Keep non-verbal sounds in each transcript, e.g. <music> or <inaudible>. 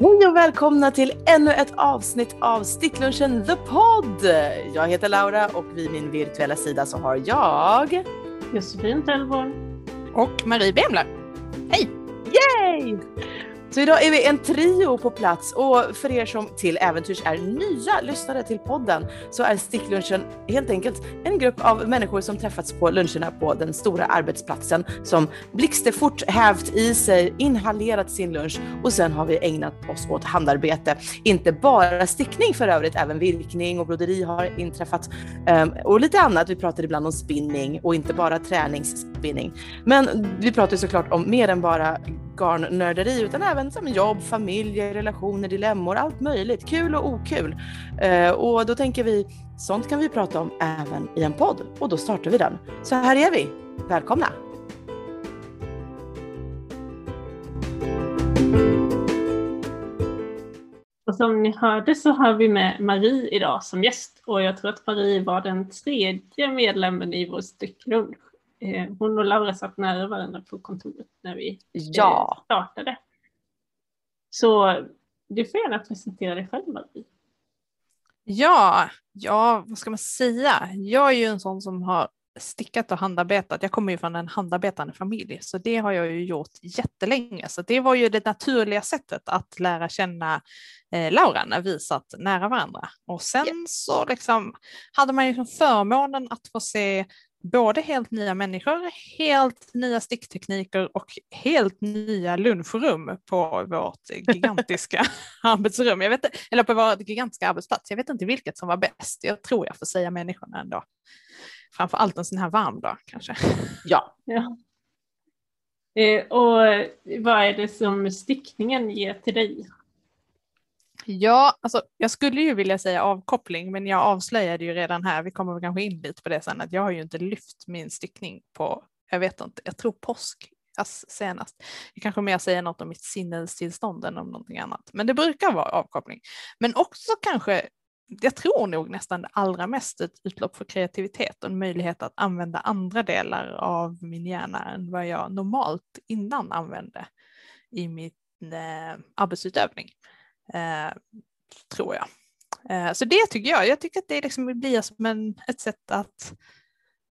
Hej och välkomna till ännu ett avsnitt av Sticklunchen The Pod! Jag heter Laura och vid min virtuella sida så har jag Josefin Tellborn och Marie Bemler. Så idag är vi en trio på plats och för er som till äventyrs är nya lyssnare till podden så är Sticklunchen helt enkelt en grupp av människor som träffats på luncherna på den stora arbetsplatsen som blixtefort hävt i sig, inhalerat sin lunch och sen har vi ägnat oss åt handarbete. Inte bara stickning för övrigt, även virkning och broderi har inträffat ehm, och lite annat. Vi pratar ibland om spinning och inte bara träningsspinning. Men vi pratar såklart om mer än bara garnnörderi utan även som jobb, familj, relationer, dilemmor, allt möjligt. Kul och okul. Eh, och då tänker vi, sånt kan vi prata om även i en podd och då startar vi den. Så här är vi. Välkomna! Och som ni hörde så har vi med Marie idag som gäst och jag tror att Marie var den tredje medlemmen i vår stycklunch. Eh, hon och Laura satt nära varandra på kontoret när vi eh, ja. startade. Så du får gärna presentera dig själv Marie. Ja, ja, vad ska man säga? Jag är ju en sån som har stickat och handarbetat. Jag kommer ju från en handarbetande familj, så det har jag ju gjort jättelänge. Så det var ju det naturliga sättet att lära känna eh, Laura när vi satt nära varandra. Och sen yeah. så liksom hade man ju förmånen att få se både helt nya människor, helt nya sticktekniker och helt nya lunchrum på vårt gigantiska <laughs> arbetsrum. Jag vet, eller på vår gigantiska arbetsplats. Jag vet inte vilket som var bäst. Jag tror jag får säga människorna ändå. Framför allt en sån här varm dag kanske. <laughs> Ja. ja. Eh, och vad är det som stickningen ger till dig? Ja, alltså, jag skulle ju vilja säga avkoppling, men jag avslöjade ju redan här, vi kommer kanske in lite på det sen, att jag har ju inte lyft min stickning på, jag vet inte, jag tror påsk senast. Jag kanske mer säger något om mitt sinnestillstånd än om någonting annat, men det brukar vara avkoppling. Men också kanske, jag tror nog nästan det allra mest ett utlopp för kreativitet och en möjlighet att använda andra delar av min hjärna än vad jag normalt innan använde i min eh, arbetsutövning Eh, tror jag. Eh, så det tycker jag. Jag tycker att det liksom blir som en, ett sätt att,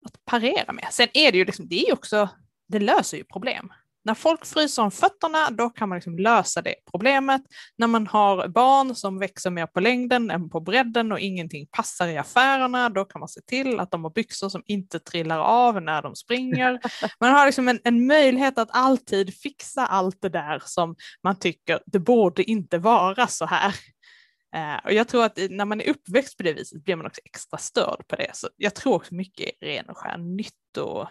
att parera med. Sen är det ju liksom, det är också, det löser ju problem. När folk fryser om fötterna, då kan man liksom lösa det problemet. När man har barn som växer mer på längden än på bredden och ingenting passar i affärerna, då kan man se till att de har byxor som inte trillar av när de springer. <laughs> Man har liksom en, en möjlighet att alltid fixa allt det där som man tycker, det borde inte vara så här. Uh, och jag tror att när man är uppväxt på det viset blir man också extra störd på det. Så jag tror också mycket ren och skär nytto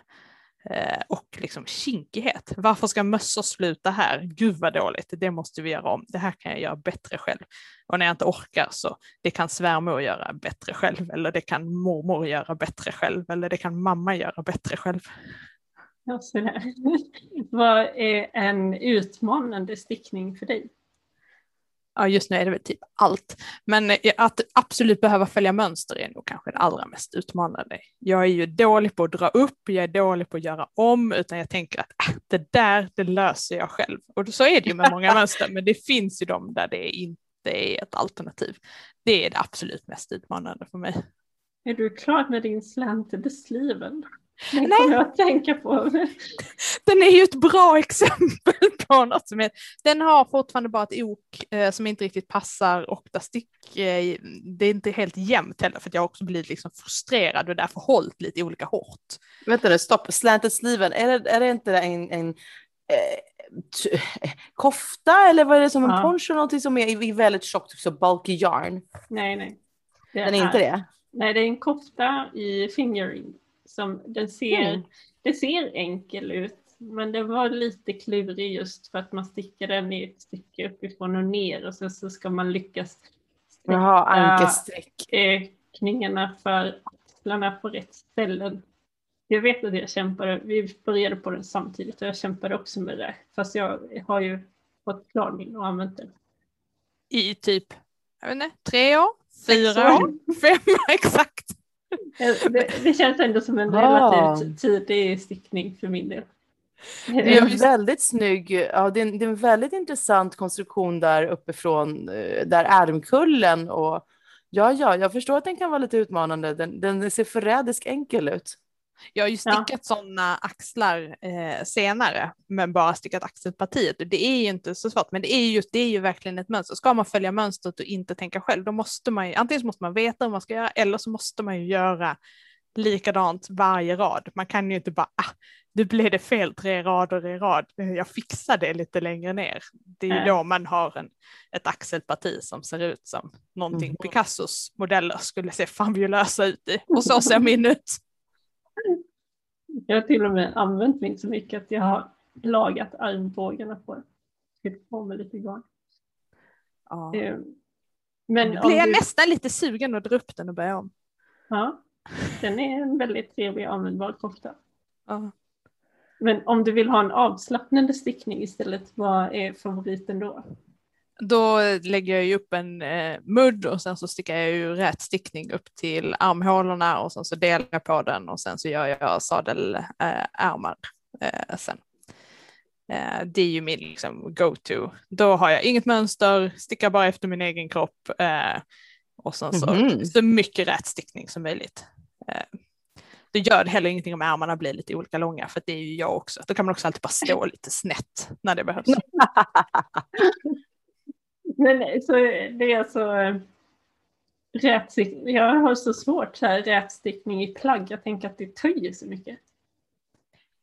Eh, och liksom kinkighet. Varför ska mössor sluta här? Gud vad dåligt, det måste vi göra om. Det här kan jag göra bättre själv. Och när jag inte orkar så det kan svärmor göra bättre själv eller det kan mormor göra bättre själv eller det kan mamma göra bättre själv. Ja, så där. <laughs> vad är en utmanande stickning för dig? Ja, just nu är det väl typ allt. Men eh, att absolut behöva följa mönster är nog kanske det allra mest utmanande. Jag är ju dålig på att dra upp, jag är dålig på att göra om, utan jag tänker att äh, det där, det löser jag själv. Och så är det ju med många <laughs> mönster, men det finns ju de där det inte är ett alternativ. Det är det absolut mest utmanande för mig. Är du klar med din slanted sleeven? Den kommer jag att tänka på. Den är ju ett bra <laughs> exempel på något som är, den har fortfarande bara ett ok eh, som inte riktigt passar och där stick, eh, det är inte helt jämnt heller för att jag också blivit liksom frustrerad och därför hållit lite olika hårt. Vänta nu, stopp, slanted sleeven, är det, är det inte en, en eh, <laughs> kofta eller vad är det som en ja. poncho, någonting som är i väldigt tjockt, så bulky yarn? Nej, nej. Det den är, är inte det? Nej, det är en kofta i fingering som, den ser, mm. det ser enkel ut, men det var lite klurig just för att man stickar den i ett stycke uppifrån och ner och sen så ska man lyckas Jaha, ankesträck. Eh, kningarna för axlarna på rätt ställen. Jag vet att jag kämpade, vi började på den samtidigt och jag kämpade också med det, fast jag har ju fått klarning och använt den. I typ, jag vet inte, tre år? Fyra år? Fem, <laughs> exakt. Det, det, känns ändå som en relativt tidig stickning för min del. Det är en väldigt snygg, ja, det är en, det är en väldigt intressant konstruktion där uppifrån, eh, där ärmkullen och ja, ja, jag förstår att den kan vara lite utmanande. Den, den ser förrädisk enkel ut. Jag har ju stickat ja. sådana axlar eh, senare, men bara stickat axelpartiet. Det är ju inte så svårt, men det är ju, det är ju verkligen ett mönster. Ska man följa mönstret och inte tänka själv, då måste man ju, antingen måste man veta hur man ska göra, eller så måste man ju göra likadant varje rad. Man kan ju inte bara, ah, nu blev det fel tre rader i rad, jag fixar det lite längre ner. Det är ju då man har en, ett axelparti som ser ut som någonting mm. Picassos modeller skulle se fabulösa ut i. Och så ser min ut. Jag har till och med använt min så mycket att jag har lagat armbågarna på med lite garn. Ja. Ehm, men nu blir jag du... nästan lite sugen att dra upp den och börja om. Ja, den är en väldigt trevlig och användbar kofta. Ja. Men om du vill ha en avslappnande stickning istället, vad är favoriten då? Då lägger jag ju upp en eh, mudd och sen så stickar jag ju rät stickning upp till armhålorna och sen så delar jag på den och sen så gör jag sadelärmar eh, sen. Eh, det är ju min liksom, go-to. Då har jag inget mönster, stickar bara efter min egen kropp eh, och sen så, mm -hmm. så mycket rät stickning som möjligt. Eh, det gör heller ingenting om ärmarna blir lite olika långa för det är ju jag också. Då kan man också alltid bara stå lite snett när det behövs. <laughs> Men så det är alltså rätstickning. Jag har så svårt så här rätstickning i plagg. Jag tänker att det töjer så mycket.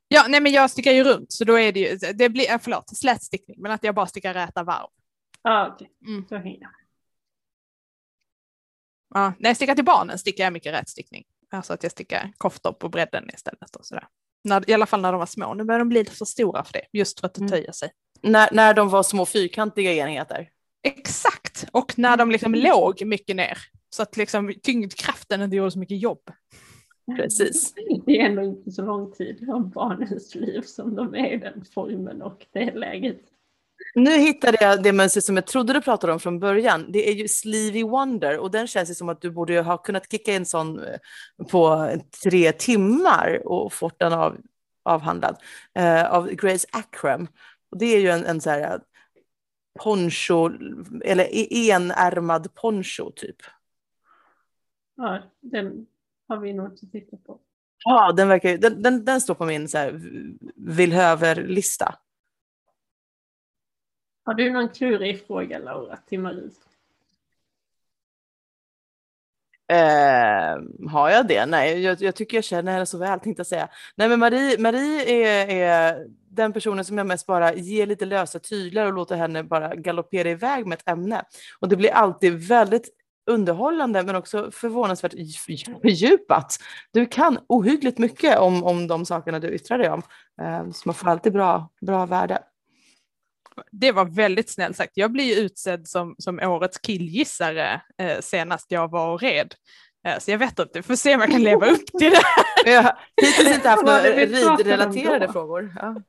Ja, nej men jag stickar ju runt så då är det ju, det blir, förlåt, slätstickning, men att jag bara stickar räta varv. Ja, okej. Okay. Mm. Så hänger jag. Ja, när jag stickar till barnen stickar jag mycket rätstickning. Alltså att jag stickar koftor på bredden istället och sådär. När, I alla fall när de var små. Nu börjar de bli för stora för det, just för att det mm. töjer sig. När, när de var små fyrkantiga enheter? Exakt, och när de liksom låg mycket ner. Så att liksom tyngdkraften inte gjorde så mycket jobb. Precis. Det är ändå inte så lång tid av barnens liv som de är i den formen och det läget. Nu hittade jag det mönster som jag trodde du pratade om från början. Det är ju Sleevy Wonder och den känns ju som att du borde ha kunnat kicka in sån eh, på tre timmar och fått den av, avhandlad uh, av Grace Akram. Och det är ju en, en så här poncho, eller e-, enärmad poncho typ. Ja, den har vi nog inte tittat på. Ja, den, verkar, den, den, den står på min så här, villhöver-lista. Har du någon klurig fråga Laura till Marie? Eh, har jag det? Nej, jag, jag, tycker jag känner henne så väl tänkte jag säga. Nej, men Marie, Marie är, är den personen som jag mest bara ger lite lösa tyglar och låter henne bara galoppera iväg med ett ämne. Och det blir alltid väldigt underhållande men också förvånansvärt fördjupat. Du kan ohyggligt mycket om, om de sakerna du yttrar dig om. Eh, så man får alltid bra, bra värde. Det var väldigt snällt sagt. Jag blir ju utsedd som, som årets killgissare eh, senast jag var och red. Eh, så jag vet inte, vi får se om jag kan leva upp till det. <laughs> Jag har hittills inte haft <laughs> några ridrelaterade frågor. Ja.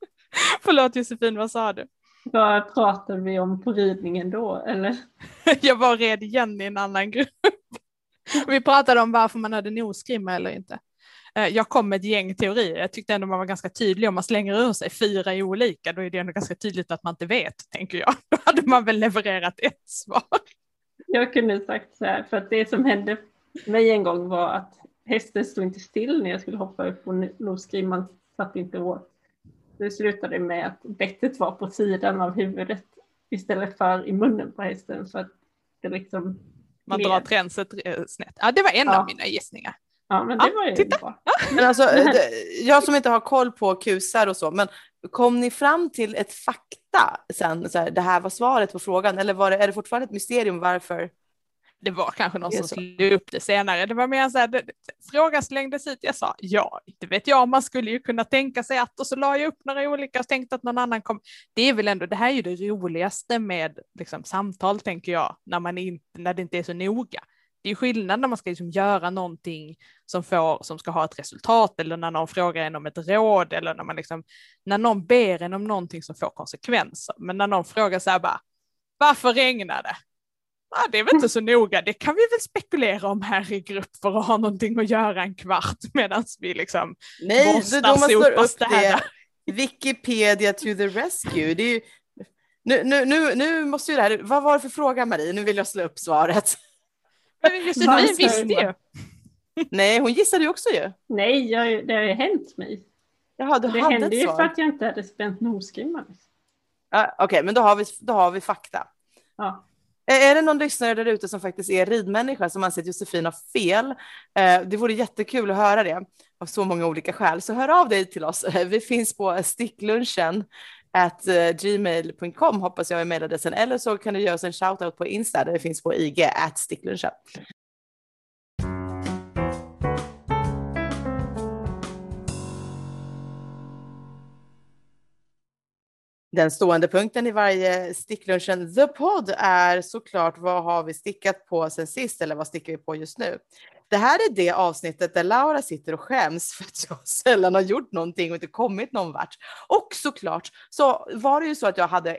<laughs> Förlåt Josefin, vad sa du? Vad pratade vi om på ridningen då, eller? jag var red igen i en annan grupp. vi pratade om varför man hade nosgrimma eller inte. Eh, jag kom med ett gäng teorier. Jag tyckte ändå man var ganska tydlig. Om man slänger ur sig fyra i olika, då är det ändå ganska tydligt att man inte vet, tänker jag. <laughs> Då hade man väl levererat ett svar. Jag kunde sagt så här, för att det som hände mig en gång var att hästen stod inte still när jag skulle hoppa upp och nosgrimman satt inte åt. Det slutade med att bettet var på sidan av huvudet istället för i munnen på hästen för att det liksom man drar tränset eh, snett. Ja, det var en ja. av mina gissningar. Ja, men det ja, var ju titta. bra. <laughs> Men alltså, jag som inte har koll på kusar och så, men kom ni fram till ett fakta sen? Så här, det här var svaret på frågan, eller var det, är det fortfarande ett mysterium varför? det var kanske någon som slog upp det senare. Det var mer så här, det, frågan slängdes ut. Jag sa ja, det vet jag. Man skulle ju kunna tänka sig att och så la jag upp några olika och tänkte att någon annan kom. Det är väl ändå, det här är ju det roligaste med liksom, samtal tänker jag, när, man inte, när det inte är så noga. Det är skillnad när man ska liksom göra någonting som, får, som ska ha ett resultat eller när någon frågar en om ett råd eller när, man liksom, när någon ber en om någonting som får konsekvenser. Men när någon frågar så här bara, varför regnar det? Ja, det är väl inte så noga, det kan vi väl spekulera om här i grupp för att ha någonting att göra en kvart medan vi liksom Nej, borstar, sopar, städar. Wikipedia to the rescue. Det är ju, nu, nu, nu, nu måste ju det här, vad var det för fråga Marie? Nu vill jag slå upp svaret. Men Josefin visste ju. Nej, hon gissade ju också ju. Nej, jag, det har ju hänt mig. Jaha, du Det hade hände ju svar. för att jag inte hade spänt nosgrimman. Ja, Okej, men då har, vi, då har vi fakta. Ja. Är är det någon lyssnare där ute som faktiskt är ridmänniska som anser att Josefin har fel? Det vore jättekul att höra det av så många olika skäl. Så hör av dig till oss. <laughs> Vi finns på sticklunchen at eh, gmail.com hoppas jag är mejladressen. Eller så kan du göra oss en shoutout på Insta där det finns på IG at sticklunchen. Den stående punkten i varje sticklunchen The Pod är såklart vad har vi stickat på sen sist eller vad stickar vi på just nu? Det här är det avsnittet där Laura sitter och skäms för att jag sällan har gjort någonting och inte kommit någon vart. Och såklart så var det ju så att jag hade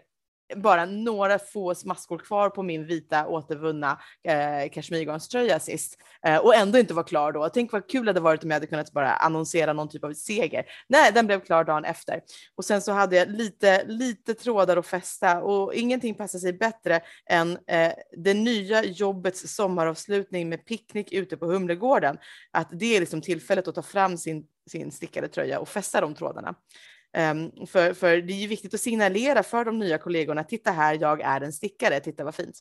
bara några få smaskor kvar på min vita återvunna eh, kashmirgarnströja sist eh, och ändå inte var klar då. Tänk vad kul det hade varit om jag hade kunnat bara annonsera någon typ av seger. Nej, den blev klar dagen efter. Och sen så hade jag lite, lite trådar att fästa och ingenting passar sig bättre än eh, det nya jobbets sommaravslutning med picknick ute på Humlegården. Att det är liksom tillfället att ta fram sin, sin stickade tröja och fästa de trådarna. Ehm, för, för det är ju viktigt att signalera för de nya kollegorna, titta här, jag är en stickare, titta vad fint.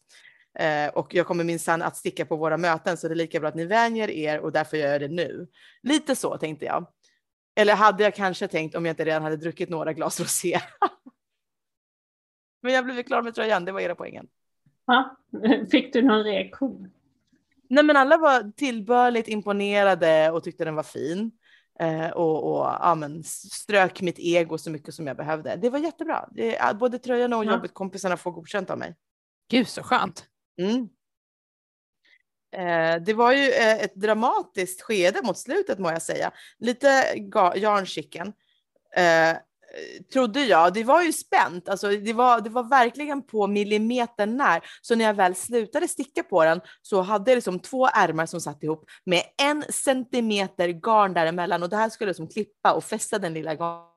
Eh, och jag kommer minsann att sticka på våra möten, så det är lika bra att ni vänjer er och därför gör jag det nu. Lite så tänkte jag. Eller hade jag kanske tänkt om jag inte redan hade druckit några glas rosé. <laughs> Men jag blev klar med tröjan, det var era poängen. Ja. <laughs> Fick du någon reaktion? Nej, men alla var tillbörligt imponerade och tyckte den var fin. Eh, och och ja, men strök mitt ego så mycket som jag behövde. Det var jättebra. Det, både tröjan och Ja. jobbet, kompisarna får godkänt av mig. Gud så skönt. Mm. Eh, det var ju eh, ett dramatiskt skede mot slutet må jag säga. Lite ga- yarnchicken. Eh, trodde jag. Det var ju spänt. Alltså, det, var, det var verkligen på millimetern när. Så när jag väl slutade sticka på den så hade jag liksom två ärmar som satt ihop med en centimeter garn däremellan och det här skulle jag liksom klippa och fästa den lilla garn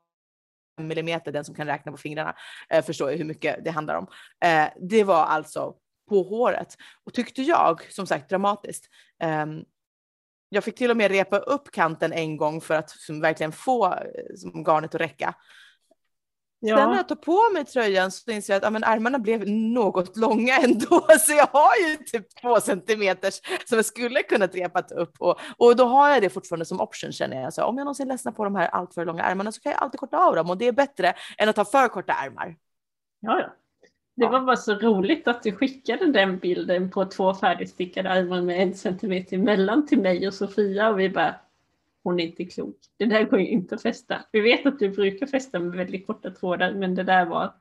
millimeter, den som kan räkna på fingrarna, eh, förstår ju hur mycket det handlar om. Eh, det var alltså på håret och tyckte jag, som sagt dramatiskt. Eh, jag fick till och med repa upp kanten en gång för att som, verkligen få eh, som, garnet att räcka. Sen när Ja, jag tar på mig tröjan så inser jag att ja, men armarna blev något långa ändå. <laughs> Så jag har ju typ två centimeters som jag skulle kunna repat upp. Och, och då har jag det fortfarande som option känner jag. Så om jag någonsin ledsnar på de här alltför långa armarna så kan jag alltid korta av dem. Och det är bättre än att ha för korta armar. ja, ja. Det Ja. var bara så roligt att du skickade den bilden på två färdigstickade armar med en centimeter emellan till mig och Sofia och vi bara hon är inte klok. Det där går ju inte att fästa. Vi vet att du brukar fästa med väldigt korta trådar men det där var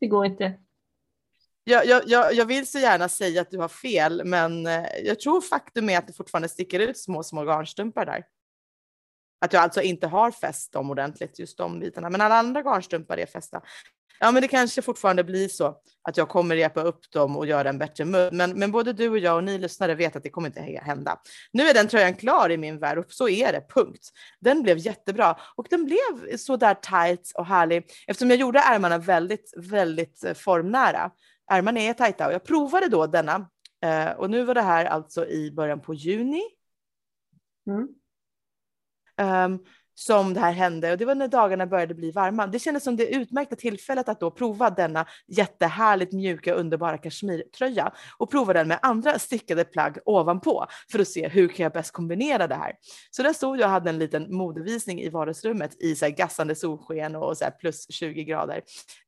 det går inte. Jag, jag, jag, jag vill så gärna säga att du har fel, men eh, jag tror faktum är att det fortfarande sticker ut små, små garnstumpar där. Att jag alltså inte har fäst dem ordentligt, just de bitarna. Men alla andra garnstumpar är fästa. Ja, men det kanske fortfarande blir så att jag kommer repa upp dem och göra en bättre mun. Men, men både du och jag och ni lyssnare vet att det kommer inte hända. Nu är den tröjan klar i min värld och så är det, punkt. Den blev jättebra och den blev så där tight och härlig eftersom jag gjorde ärmarna väldigt, väldigt eh, formnära. Ärmarna är tajta och jag provade då denna eh, och nu var det här alltså i början på juni Mm um, som det här hände och det var när dagarna började bli varma. Det kändes som det utmärkta tillfället att då prova denna jättehärligt mjuka underbara kashmirtröja och prova den med andra stickade plagg ovanpå för att se hur kan jag bäst kombinera det här. Så där stod jag och hade en liten modevisning i vardagsrummet i så här gassande solsken och så här plus 20 grader.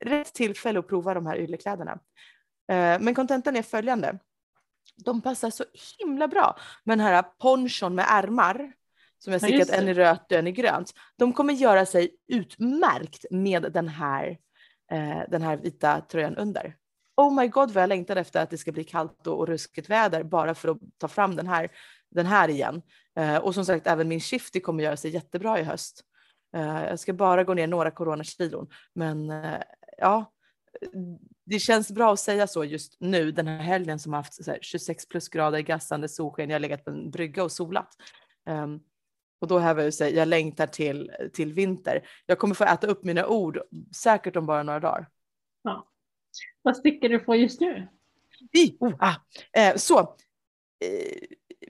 Rätt tillfälle att prova de här yllekläderna. Eh, men kontentan är följande. De passar så himla bra med den här ponchon med ärmar som jag Ja, stickat en i rött och en i grönt. De kommer göra sig utmärkt med den här, eh, den här vita tröjan under. Oh my god vad jag längtar efter att det ska bli kallt och, och ruskigt väder bara för att ta fram den här, den här igen. Eh, och som sagt även min shifty kommer göra sig jättebra i höst. Eh, jag ska bara gå ner några coronakilon men eh, ja, det känns bra att säga så just nu den här helgen som har haft så här 26 plusgrader gassande solsken. Jag har legat på en brygga och solat. Um, Och då häver jag sig, jag längtar till, till vinter. Jag kommer få äta upp mina ord, säkert om bara några dagar. Ja. Vad sticker du på just nu? I, oh, ah. eh, så, eh,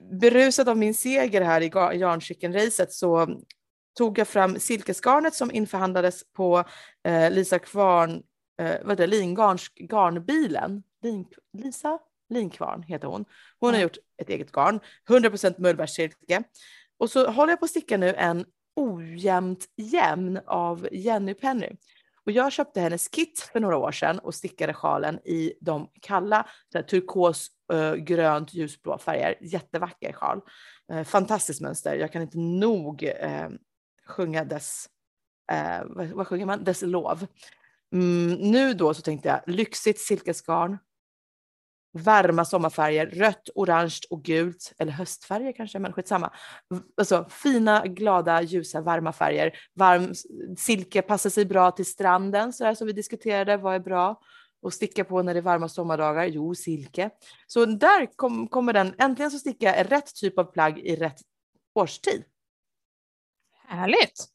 berusad av min seger här i Jarnchicken-racet så tog jag fram silkesgarnet som införhandlades på eh, Lisa Kvarn, eh, vad det, Lingarns garnbilen. Lin, Lisa Linkvarn heter hon. Hon mm. har gjort ett eget garn, 100% mullbärssilke. Och så håller jag på att sticka nu en ojämnt jämn av Jenny Penny. Och jag köpte hennes kit för några år sedan och stickade sjalen i de kalla turkos, grönt, ljusblå färger. Jättevacker sjal. Eh, fantastiskt mönster. Jag kan inte nog eh, sjunga dess, eh, vad, vad, sjunger man? Dess lov. Mm, nu då så tänkte jag lyxigt silkesgarn, varma sommarfärger, rött, orange och gult, eller höstfärger kanske, men skitsamma. Alltså fina, glada, ljusa, varma färger. Varm silke passar sig bra till stranden, så där som vi diskuterade, vad är bra att sticka på när det är varma sommardagar? Jo, silke. Så där kom, kommer den, äntligen så stickar jag rätt typ av plagg i rätt årstid. Härligt!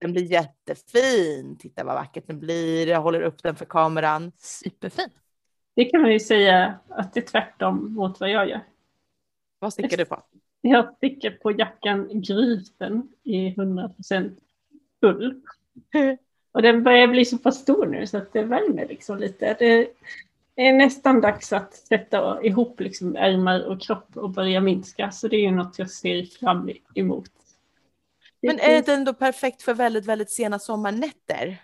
Den blir jättefin. Titta vad vackert den blir. Jag håller upp den för kameran. Superfin. Det kan man ju säga att det är tvärtom mot vad jag gör. Vad stickar du på? Jag stickar på jackan Gryten i 100% ull. Och den börjar bli så pass stor nu så att det värmer liksom lite. Det är nästan dags att sätta ihop liksom ärmar och kropp och börja minska. Så det är ju något jag ser fram emot. Men är det ändå perfekt för väldigt, väldigt sena sommarnätter?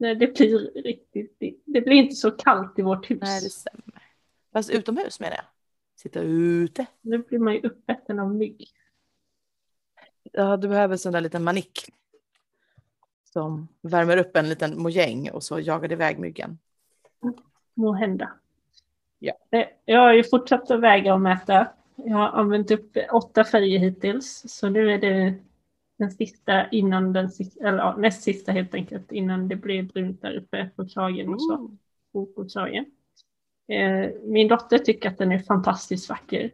Nej, det blir riktigt, det blir inte så kallt i vårt hus. Nej, det stämmer. Fast utomhus menar jag. Sitta ute. Nu blir man ju uppäten av mygg. Ja, du behöver sån där liten manick. Som värmer upp en liten mojäng och så jagar det iväg myggen. Må hända. Ja. Eh, jag har ju fortsatt att väga och mäta. Jag har använt upp åtta färger hittills. Så nu är det den sista innan den sista, eller ja, näst sista helt enkelt, innan det blev brunt där uppe på kragen och så. På kragen. Eh, min dotter tycker att den är fantastiskt vacker.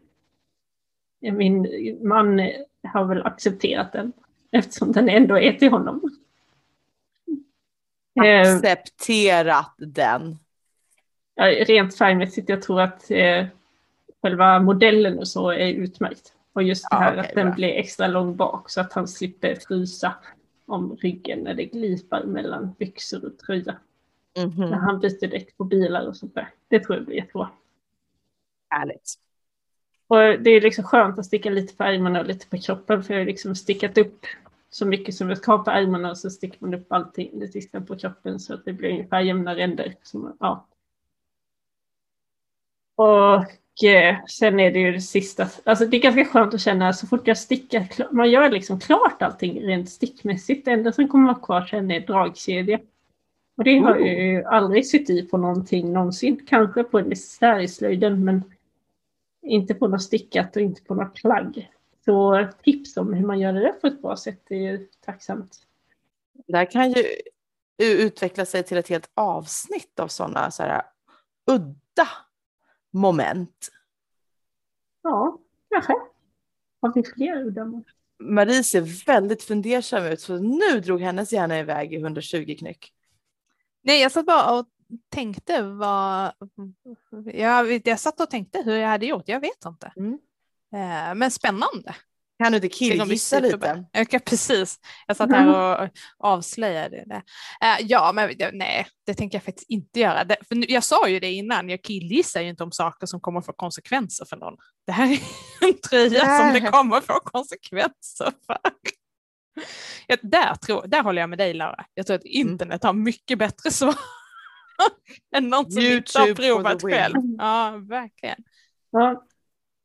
Eh, min man har väl accepterat den eftersom den ändå är till honom. Eh, accepterat den? Ja, rent färgmässigt, jag tror att eh, själva modellen och så är utmärkt. Och just det här ja, okay, att den bra. blir extra lång bak så att han slipper frysa om ryggen när det glipar mellan byxor och tröja. Mm -hmm. När han byter däck på bilar och sånt där. Det tror jag blir jättebra. Härligt. Och det är liksom skönt att sticka lite på ärmarna och lite på kroppen för jag har liksom stickat upp så mycket som jag ska på ärmarna och så sticker man upp allting det sista på kroppen så att det blir ungefär jämna ränder. Som, ja. Och sen är det ju det sista, alltså det är ganska skönt att känna så fort jag stickar, man gör liksom klart allting rent stickmässigt. Det enda som kommer vara kvar sen är dragkedja. Och det har jag ju aldrig sytt i på någonting någonsin. Kanske på en dessert i slöjden men inte på något stickat och inte på något plagg. Så tips om hur man gör det på ett bra sätt är ju tacksamt. Det här kan ju utveckla sig till ett helt avsnitt av sådana så här udda moment. Ja, kanske. Har vi fler udda moment? Marie ser väldigt fundersam ut, så nu drog hennes hjärna iväg i 120 knyck. Nej, jag satt bara och tänkte vad... Jag, jag satt och tänkte hur jag hade gjort, jag vet inte. Mm. Eh, men spännande. Kan du inte killgissa lite? Jag kan, precis. Jag satt här och avslöjade det. Uh, ja, men nej, det tänker jag faktiskt inte göra. Det, för jag sa ju det innan, jag killgissar ju inte om saker som kommer få konsekvenser för någon. Det här är <laughs> en tröja som det kommer få konsekvenser för. Ja, där, tror, där håller jag med dig Lara. Jag tror att mm. internet har mycket bättre svar <laughs> än någon som YouTube inte har provat själv. Ja, verkligen. Ja,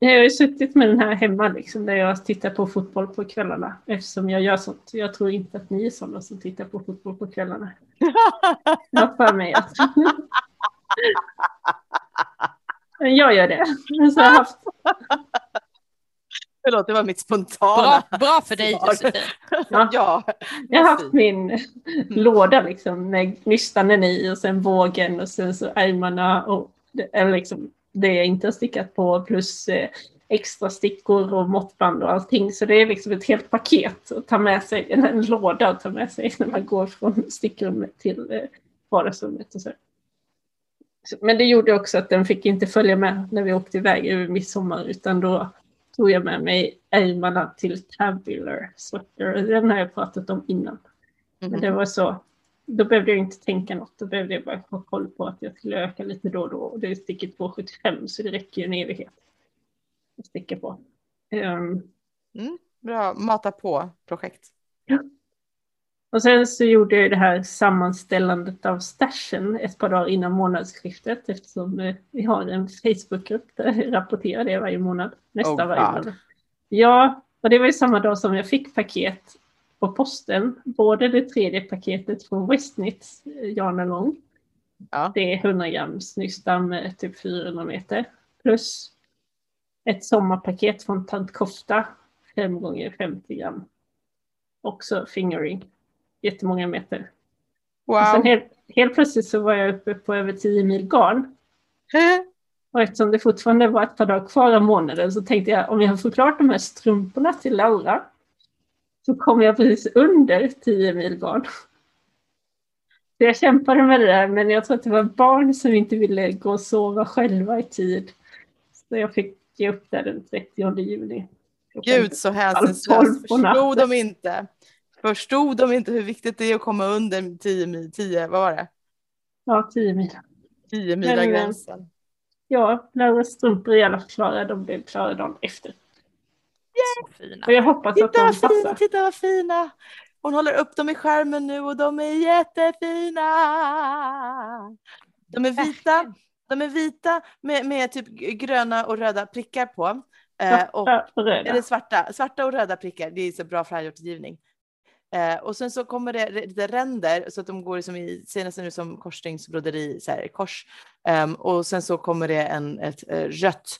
jag har ju suttit med den här hemma liksom, där jag tittar på fotboll på kvällarna eftersom jag gör sånt. Jag tror inte att ni är sådana som tittar på fotboll på kvällarna. Jag för mig att... Men jag gör det. Så jag haft... Förlåt, det var mitt spontana Bra, bra för dig Josefin. <laughs> Ja. ja. Jag har haft min låda liksom med gnystanen i och sen vågen och sen så ärmarna och eller liksom det jag inte har stickat på plus eh, extra stickor och måttband och allting. Så det är liksom ett helt paket att ta med sig, en, en låda att ta med sig <laughs> när man går från stickrummet till eh, vardagsrummet. Och så. Men det gjorde också att den fick inte följa med när vi åkte iväg över midsommar utan då tog jag med mig ärmarna till Tabular Sweater. Den har jag pratat om innan. Mm. Men det var så, då behövde jag inte tänka något. Då behövde jag bara ha koll på att jag skulle öka lite då och då. Och det är sticket 2,75 så det räcker ju en evighet att sticka på. Um, mm, bra, mata på projekt. Ja. Och sen så gjorde jag det här sammanställandet av stashen ett par dagar innan månadsskiftet eftersom eh, vi har en Facebookgrupp där jag rapporterar det varje månad. Nästa oh, varje månad. Ja, och det var ju samma dag som jag fick paket på posten. Både det tredje paketet från Westnitz, eh, Jana Lång. Ja. Det är 100 grams nystan med typ 400 meter. Plus ett sommarpaket från Tant Kofta, 5 gånger 50 gram. Också fingering jättemånga meter. Wow. Och sen helt, helt plötsligt så var jag uppe på över 10 mil garn. Och eftersom det fortfarande var ett par dagar kvar av månaden så tänkte jag om jag får klart de här strumporna till Laura så kommer jag precis under 10 mil garn. Så jag kämpade med det där men jag tror att det var barn som inte ville gå och sova själva i tid. Så jag fick ge upp där den 30 juni. Gud så hänsynslöst, förstod de inte. Förstod de inte hur viktigt det är att komma under 10 mil, 10, vad var det? Ja, 10 mil. 10 mila gränsen. Ja, Lauras strumpor i alla fall klara, de blev klara dagen efter. Yeah. Fina. Och jag hoppas titta att de passar. Fina, titta vad fina! Hon håller upp dem i skärmen nu och de är jättefina! De är vita, de är vita med, med typ gröna och röda prickar på. Eh, och, röda. Eller svarta, svarta och röda prickar, det är så bra färgåtergivning. Eh, och sen så kommer det lite ränder så att de går liksom i, ser nästan ut som korsstygnsbroderi, så här, kors. Um, och sen så kommer det en, ett uh, rött,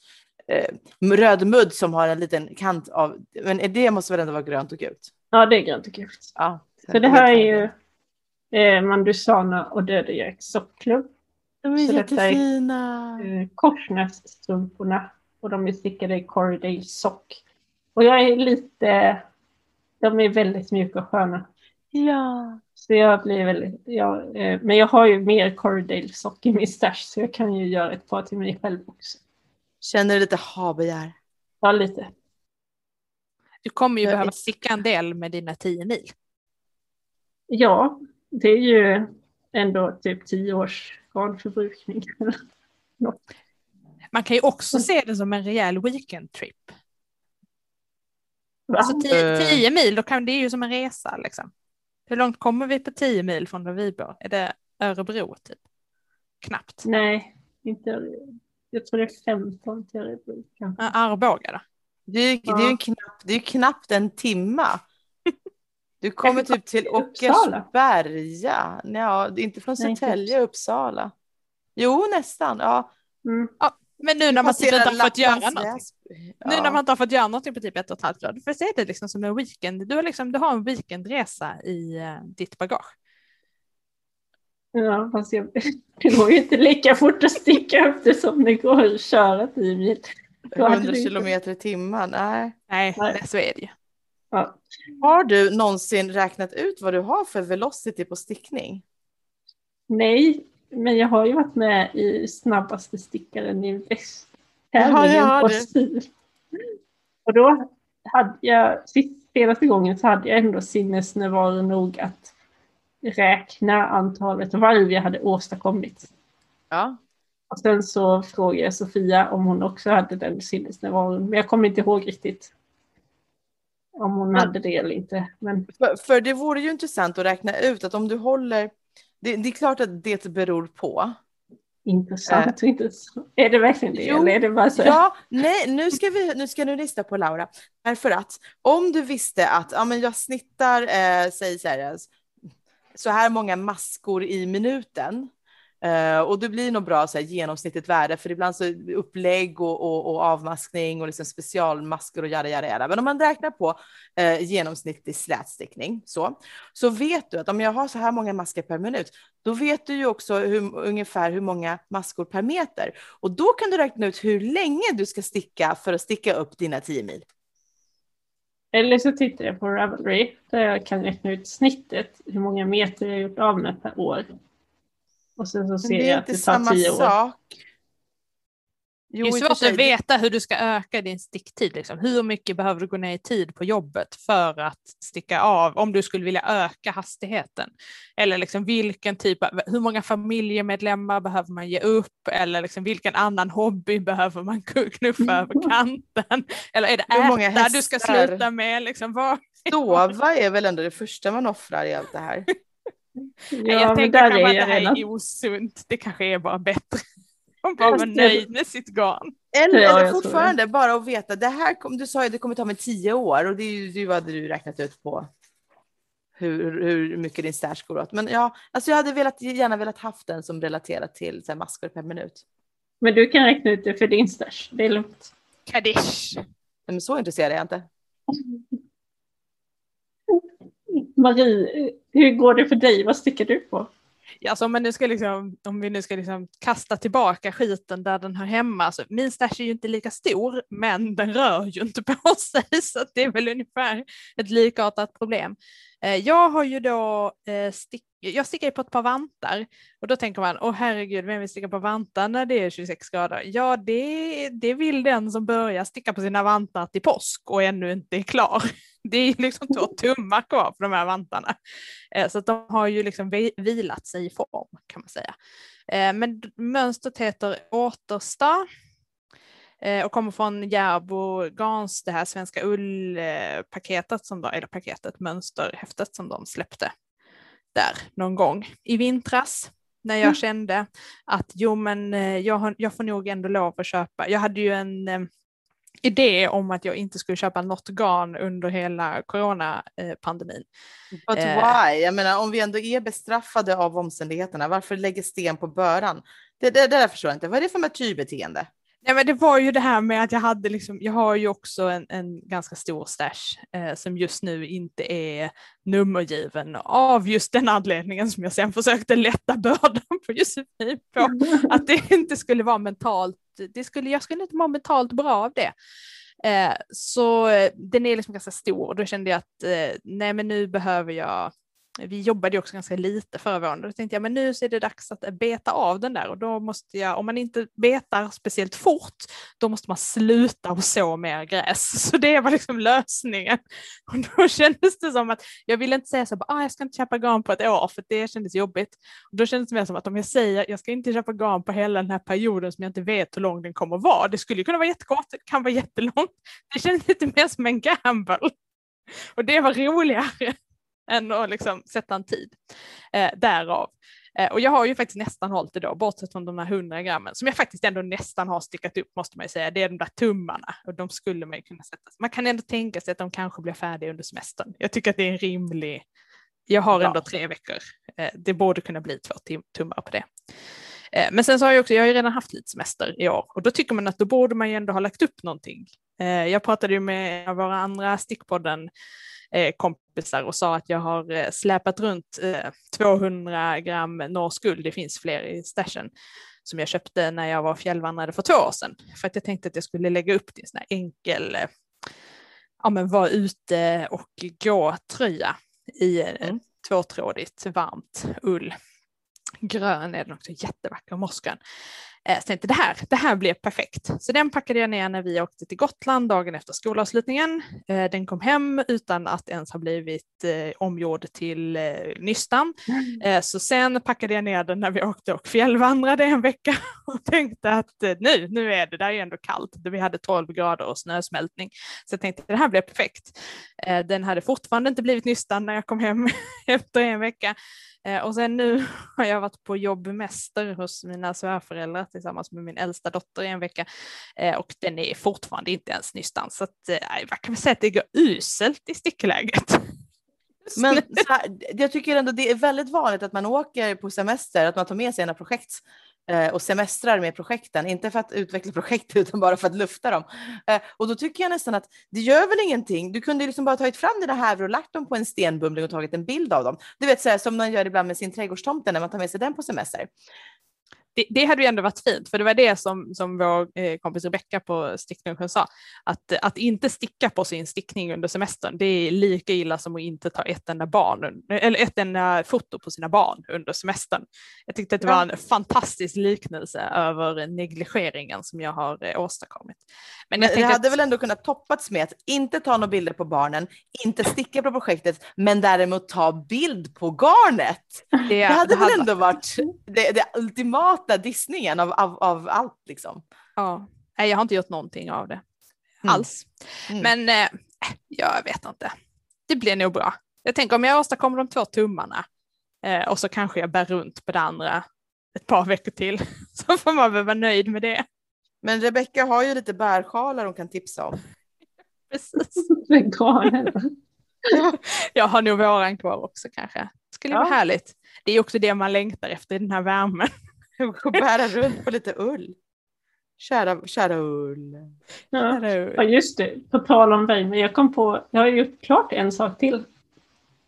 uh, röd mudd som har en liten kant av, men det måste väl ändå vara grönt och gult? Ja, det är grönt och gult. Ja, så, det här är ju eh, Mandusana och Dödegärk sockklubb. De är så jättefina. Detta är, eh, korsnässtrumporna och de är stickade i Corridale sock. Och jag är lite de är väldigt mjuka och sköna. Ja. Så jag blir väldigt, ja, eh, men jag har ju mer Corridale sock i min stash så jag kan ju göra ett par till mig själv också. Känner du lite habegär? Ja, lite. Du kommer ju jag behöva sticka en del med dina tio mil. Ja, det är ju ändå typ tio års garnförbrukning. <laughs> Man kan ju också se det som en rejäl weekend trip. Alltså tio, eh. tio, mil, då kan det är ju som en resa liksom. Hur långt kommer vi på tio mil från där vi bor? Är det Örebro typ? Knappt. Nej, inte Jag tror det är 15 till Örebro. Kanske. Arboga då? Det är, ja. det, är knappt, det är knappt en timma. Du kommer typ till <laughs> Åkersberga. Ja, inte från Södertälje, Uppsala. Jo, nästan. Ja. Mm. ja. Men nu när man typ inte har fått göra. Ja. Nu när man inte har fått göra någonting på typ ett och ett halvt år, du får se det liksom som en weekend. Du har, liksom, du har en weekendresa i uh, ditt bagage. Ja, fast jag, det går ju inte lika fort att sticka upp det som det går att köra tio mil. 100 kilometer i timmen, nej. Nej, nej. så är det ju. Ja. Har du någonsin räknat ut vad du har för velocity på stickning? Nej, men jag har ju varit med i snabbaste stickaren i väst. Tävlingen på stil. Och då hade jag, senaste gången så hade jag ändå sinnesnärvaro nog att räkna antalet varv jag hade åstadkommit. Ja. Och sen så frågade jag Sofia om hon också hade den sinnesnärvaron, men jag kommer inte ihåg riktigt om hon men, hade det eller inte. Men... För, för det vore ju intressant att räkna ut att om du håller det, det, är klart att det beror på. Intressant, äh, intressant. Är det verkligen det? Jo, eller är det bara så? Ja, nej, nu ska, vi, nu ska du lyssna på Laura. Därför att om du visste att ja, men jag snittar, eh, säg så här, så här många maskor i minuten. Uh, och det blir nog bra så här, genomsnittligt värde, för ibland så upplägg och, och, och avmaskning och liksom specialmasker och jada, jada, jada. Men om man räknar på uh, genomsnittlig slätstickning så, så vet du att om jag har så här många masker per minut, då vet du ju också hur, ungefär hur många maskor per meter. Och då kan du räkna ut hur länge du ska sticka för att sticka upp dina 10 mil. Eller så tittar jag på Ravelry där jag kan räkna ut snittet, hur många meter jag gjort av med per år. Och sen så ser jag att det tar tio år. Sak. Jo, det är svårt att veta hur du ska öka din sticktid. Liksom. Hur mycket behöver du gå ner i tid på jobbet för att sticka av om du skulle vilja öka hastigheten? Eller liksom vilken typ av, hur många familjemedlemmar behöver man ge upp? Eller liksom vilken annan hobby behöver man <laughs> knuffa över <laughs> kanten? Eller är det äta du ska sluta med? Liksom, vad... Sova <laughs> är väl ändå det första man offrar i allt det här. Ja, jag tänker att det här är osunt. Det kanske är bara bättre. Hon bara var nöjd med sitt garn. Eller, ja, eller fortfarande bara att veta, det här kom, du sa ju att det kommer ta mig tio år och det är ju vad du räknat ut på hur, hur mycket din stash går åt. Men ja, alltså jag hade velat, gärna velat haft den som relaterat till så här, maskor per minut. Men du kan räkna ut det för din stash, det är lugnt. Kaddish. Men så intresserad är jag inte. <laughs> Marie, hur går det för dig? Vad sticker du på? Alltså om, nu ska liksom, om vi nu ska liksom kasta tillbaka skiten där den hör hemma, så min stash är ju inte lika stor, men den rör ju inte på <laughs> sig, så det är väl ungefär ett likartat problem. Eh, jag har ju då eh, stick, jag stickar på ett par vantar och då tänker man, åh herregud, vem vill sticka på vantar när det är 26 grader? Ja, det, det vill den som börjar sticka på sina vantar till påsk och ännu inte är klar. Det är liksom två <laughs> tummar kvar på de här vantarna. Eh, så att de har ju liksom vilat sig i form kan man säga. Men mönstret heter Återsta Eh, och kommer från Järbo Gans, det här svenska ullpaketet, som de, eller paketet, mönsterhäftet som de släppte där någon gång i vintras när jag mm. kände att jo men eh, jag, jag får nog ändå lov att köpa, jag hade ju en eh, idé om att jag inte skulle köpa något garn under hela coronapandemin. But why? Jag menar om vi ändå är bestraffade av omständigheterna, varför lägger sten på böran? Det, det, det där förstår jag inte. Vad är det för martyrbeteende? Nej, men det var ju det här med att jag hade liksom, jag har ju också en, en ganska stor stash eh, som just nu inte är nummergiven av just den anledningen som jag sen försökte lätta bördan <laughs> på Josefin på, att det inte skulle vara mentalt, det skulle, jag skulle inte må mentalt bra av det. Eh, så eh, den är liksom ganska stor och då kände jag att eh, nej men nu behöver jag vi jobbade ju också ganska lite förra våren. Då tänkte jag men nu så är det dags att beta av den där och då måste jag, om man inte betar speciellt fort, då måste man sluta och så mer gräs. <laughs> Så det var liksom lösningen. Och då <laughs> kändes det som att jag ville inte säga så att ah, jag ska inte köpa gran på ett år för det kändes jobbigt. Och då kändes det mer som att om jag säger jag ska inte köpa gran på hela den här perioden som jag inte vet hur lång den kommer att vara. Det skulle kunna vara jättekort, det kan vara jättelångt. Det kändes lite mer som en gamble. Och det var roligare än att liksom sätta en tid. Eh, därav. Eh, och jag har ju faktiskt nästan hållit det då, bortsett från de här 100 grammen, som jag faktiskt ändå nästan har stickat upp måste man ju säga. Det är de där tummarna och de skulle man ju kunna sätta. Man kan ändå tänka sig att de kanske blir färdiga under semestern. Jag tycker att det är en rimlig, jag har ändå tre veckor. Eh, det borde kunna bli två tummar på det. Eh, men sen så har jag också, jag har ju redan haft lite semester i år och då tycker man att då borde man ju ändå ha lagt upp någonting. Eh, jag pratade ju med våra andra stickpodden Eh, kompisar och sa att jag har eh, släpat runt 200 eh, gram norsk ull, det finns fler i stashen, som jag köpte när jag var fjällvandrare för två år sedan. För att jag tänkte att jag skulle lägga upp det i en sån här enkel, ja men vara ute och gå tröja i mm. tvåtrådigt varmt ull. Grön är den också, jättevacker, mossgrön. Eh, så tänkte det här, det här blev perfekt. Så den packade jag ner när vi åkte till Gotland dagen efter skolavslutningen. Eh, den kom hem utan att ens ha blivit eh, omgjord till eh, nystan. Mm. Så sen packade jag ner den när vi åkte och fjällvandrade en vecka <laughs> och tänkte att nu, nu är det, där är ändå kallt. Vi hade 12 grader och snösmältning. Så jag tänkte det här blev perfekt. Den hade fortfarande inte blivit nystan när jag kom hem <laughs> efter en vecka. Eh, och sen nu <laughs> har jag varit på jobbmäster hos mina svärföräldrar tillsammans med min äldsta dotter i en vecka. Eh, och den är fortfarande inte ens nystan. Så att, eh, vad kan vi säga att det går uselt i stickläget. <laughs> Men här, jag tycker ändå det är väldigt vanligt att man åker på semester, att man tar med sig sina projekt Eh, och semestrar med projekten, inte för att utveckla <laughs> projekt utan bara för att lufta dem. Eh, och då tycker jag nästan att det gör väl ingenting. Du kunde liksom bara tagit fram dina hävor och lagt dem på en stenbumling och tagit en bild av dem. Du vet så här, som man gör ibland med sin trädgårdstomte när man tar med sig den på semester det, det, hade ju ändå varit fint, för det var det som, som vår eh, kompis Rebecka på stickningen sa, att, att inte sticka på sin stickning under semestern, det är lika illa som att inte ta ett enda, barn, eller ett enda foto på sina barn under semestern. Jag tyckte att det var en fantastisk liknelse över negligeringen som jag har eh, åstadkommit. Men, jag men det hade att... väl ändå kunnat toppats med att inte ta några bilder på barnen, inte sticka på projektet, men däremot ta bild på garnet. Det, det hade det väl hade... ändå varit det, det ultimata ultimata dissningen av, av, av allt liksom. Ja, nej jag har inte gjort någonting av det mm. alls. Mm. Men eh, jag vet inte. Det blir nog bra. Jag tänker om jag åstadkommer de två tummarna eh, och så kanske jag bär runt på det andra ett par veckor till <laughs> så får man väl vara nöjd med det. Men Rebecka har ju lite bärsjalar hon kan tipsa om. <laughs> Precis. <laughs> jag har nog våran kvar också kanske. Skulle ja. vara härligt. Det är också det man längtar efter i den här värmen. <laughs> och bära runt på lite ull. Kära, kära ull. Ja. Kära ull. ja, just det. På tal om men jag kom på, jag har gjort klart en sak till.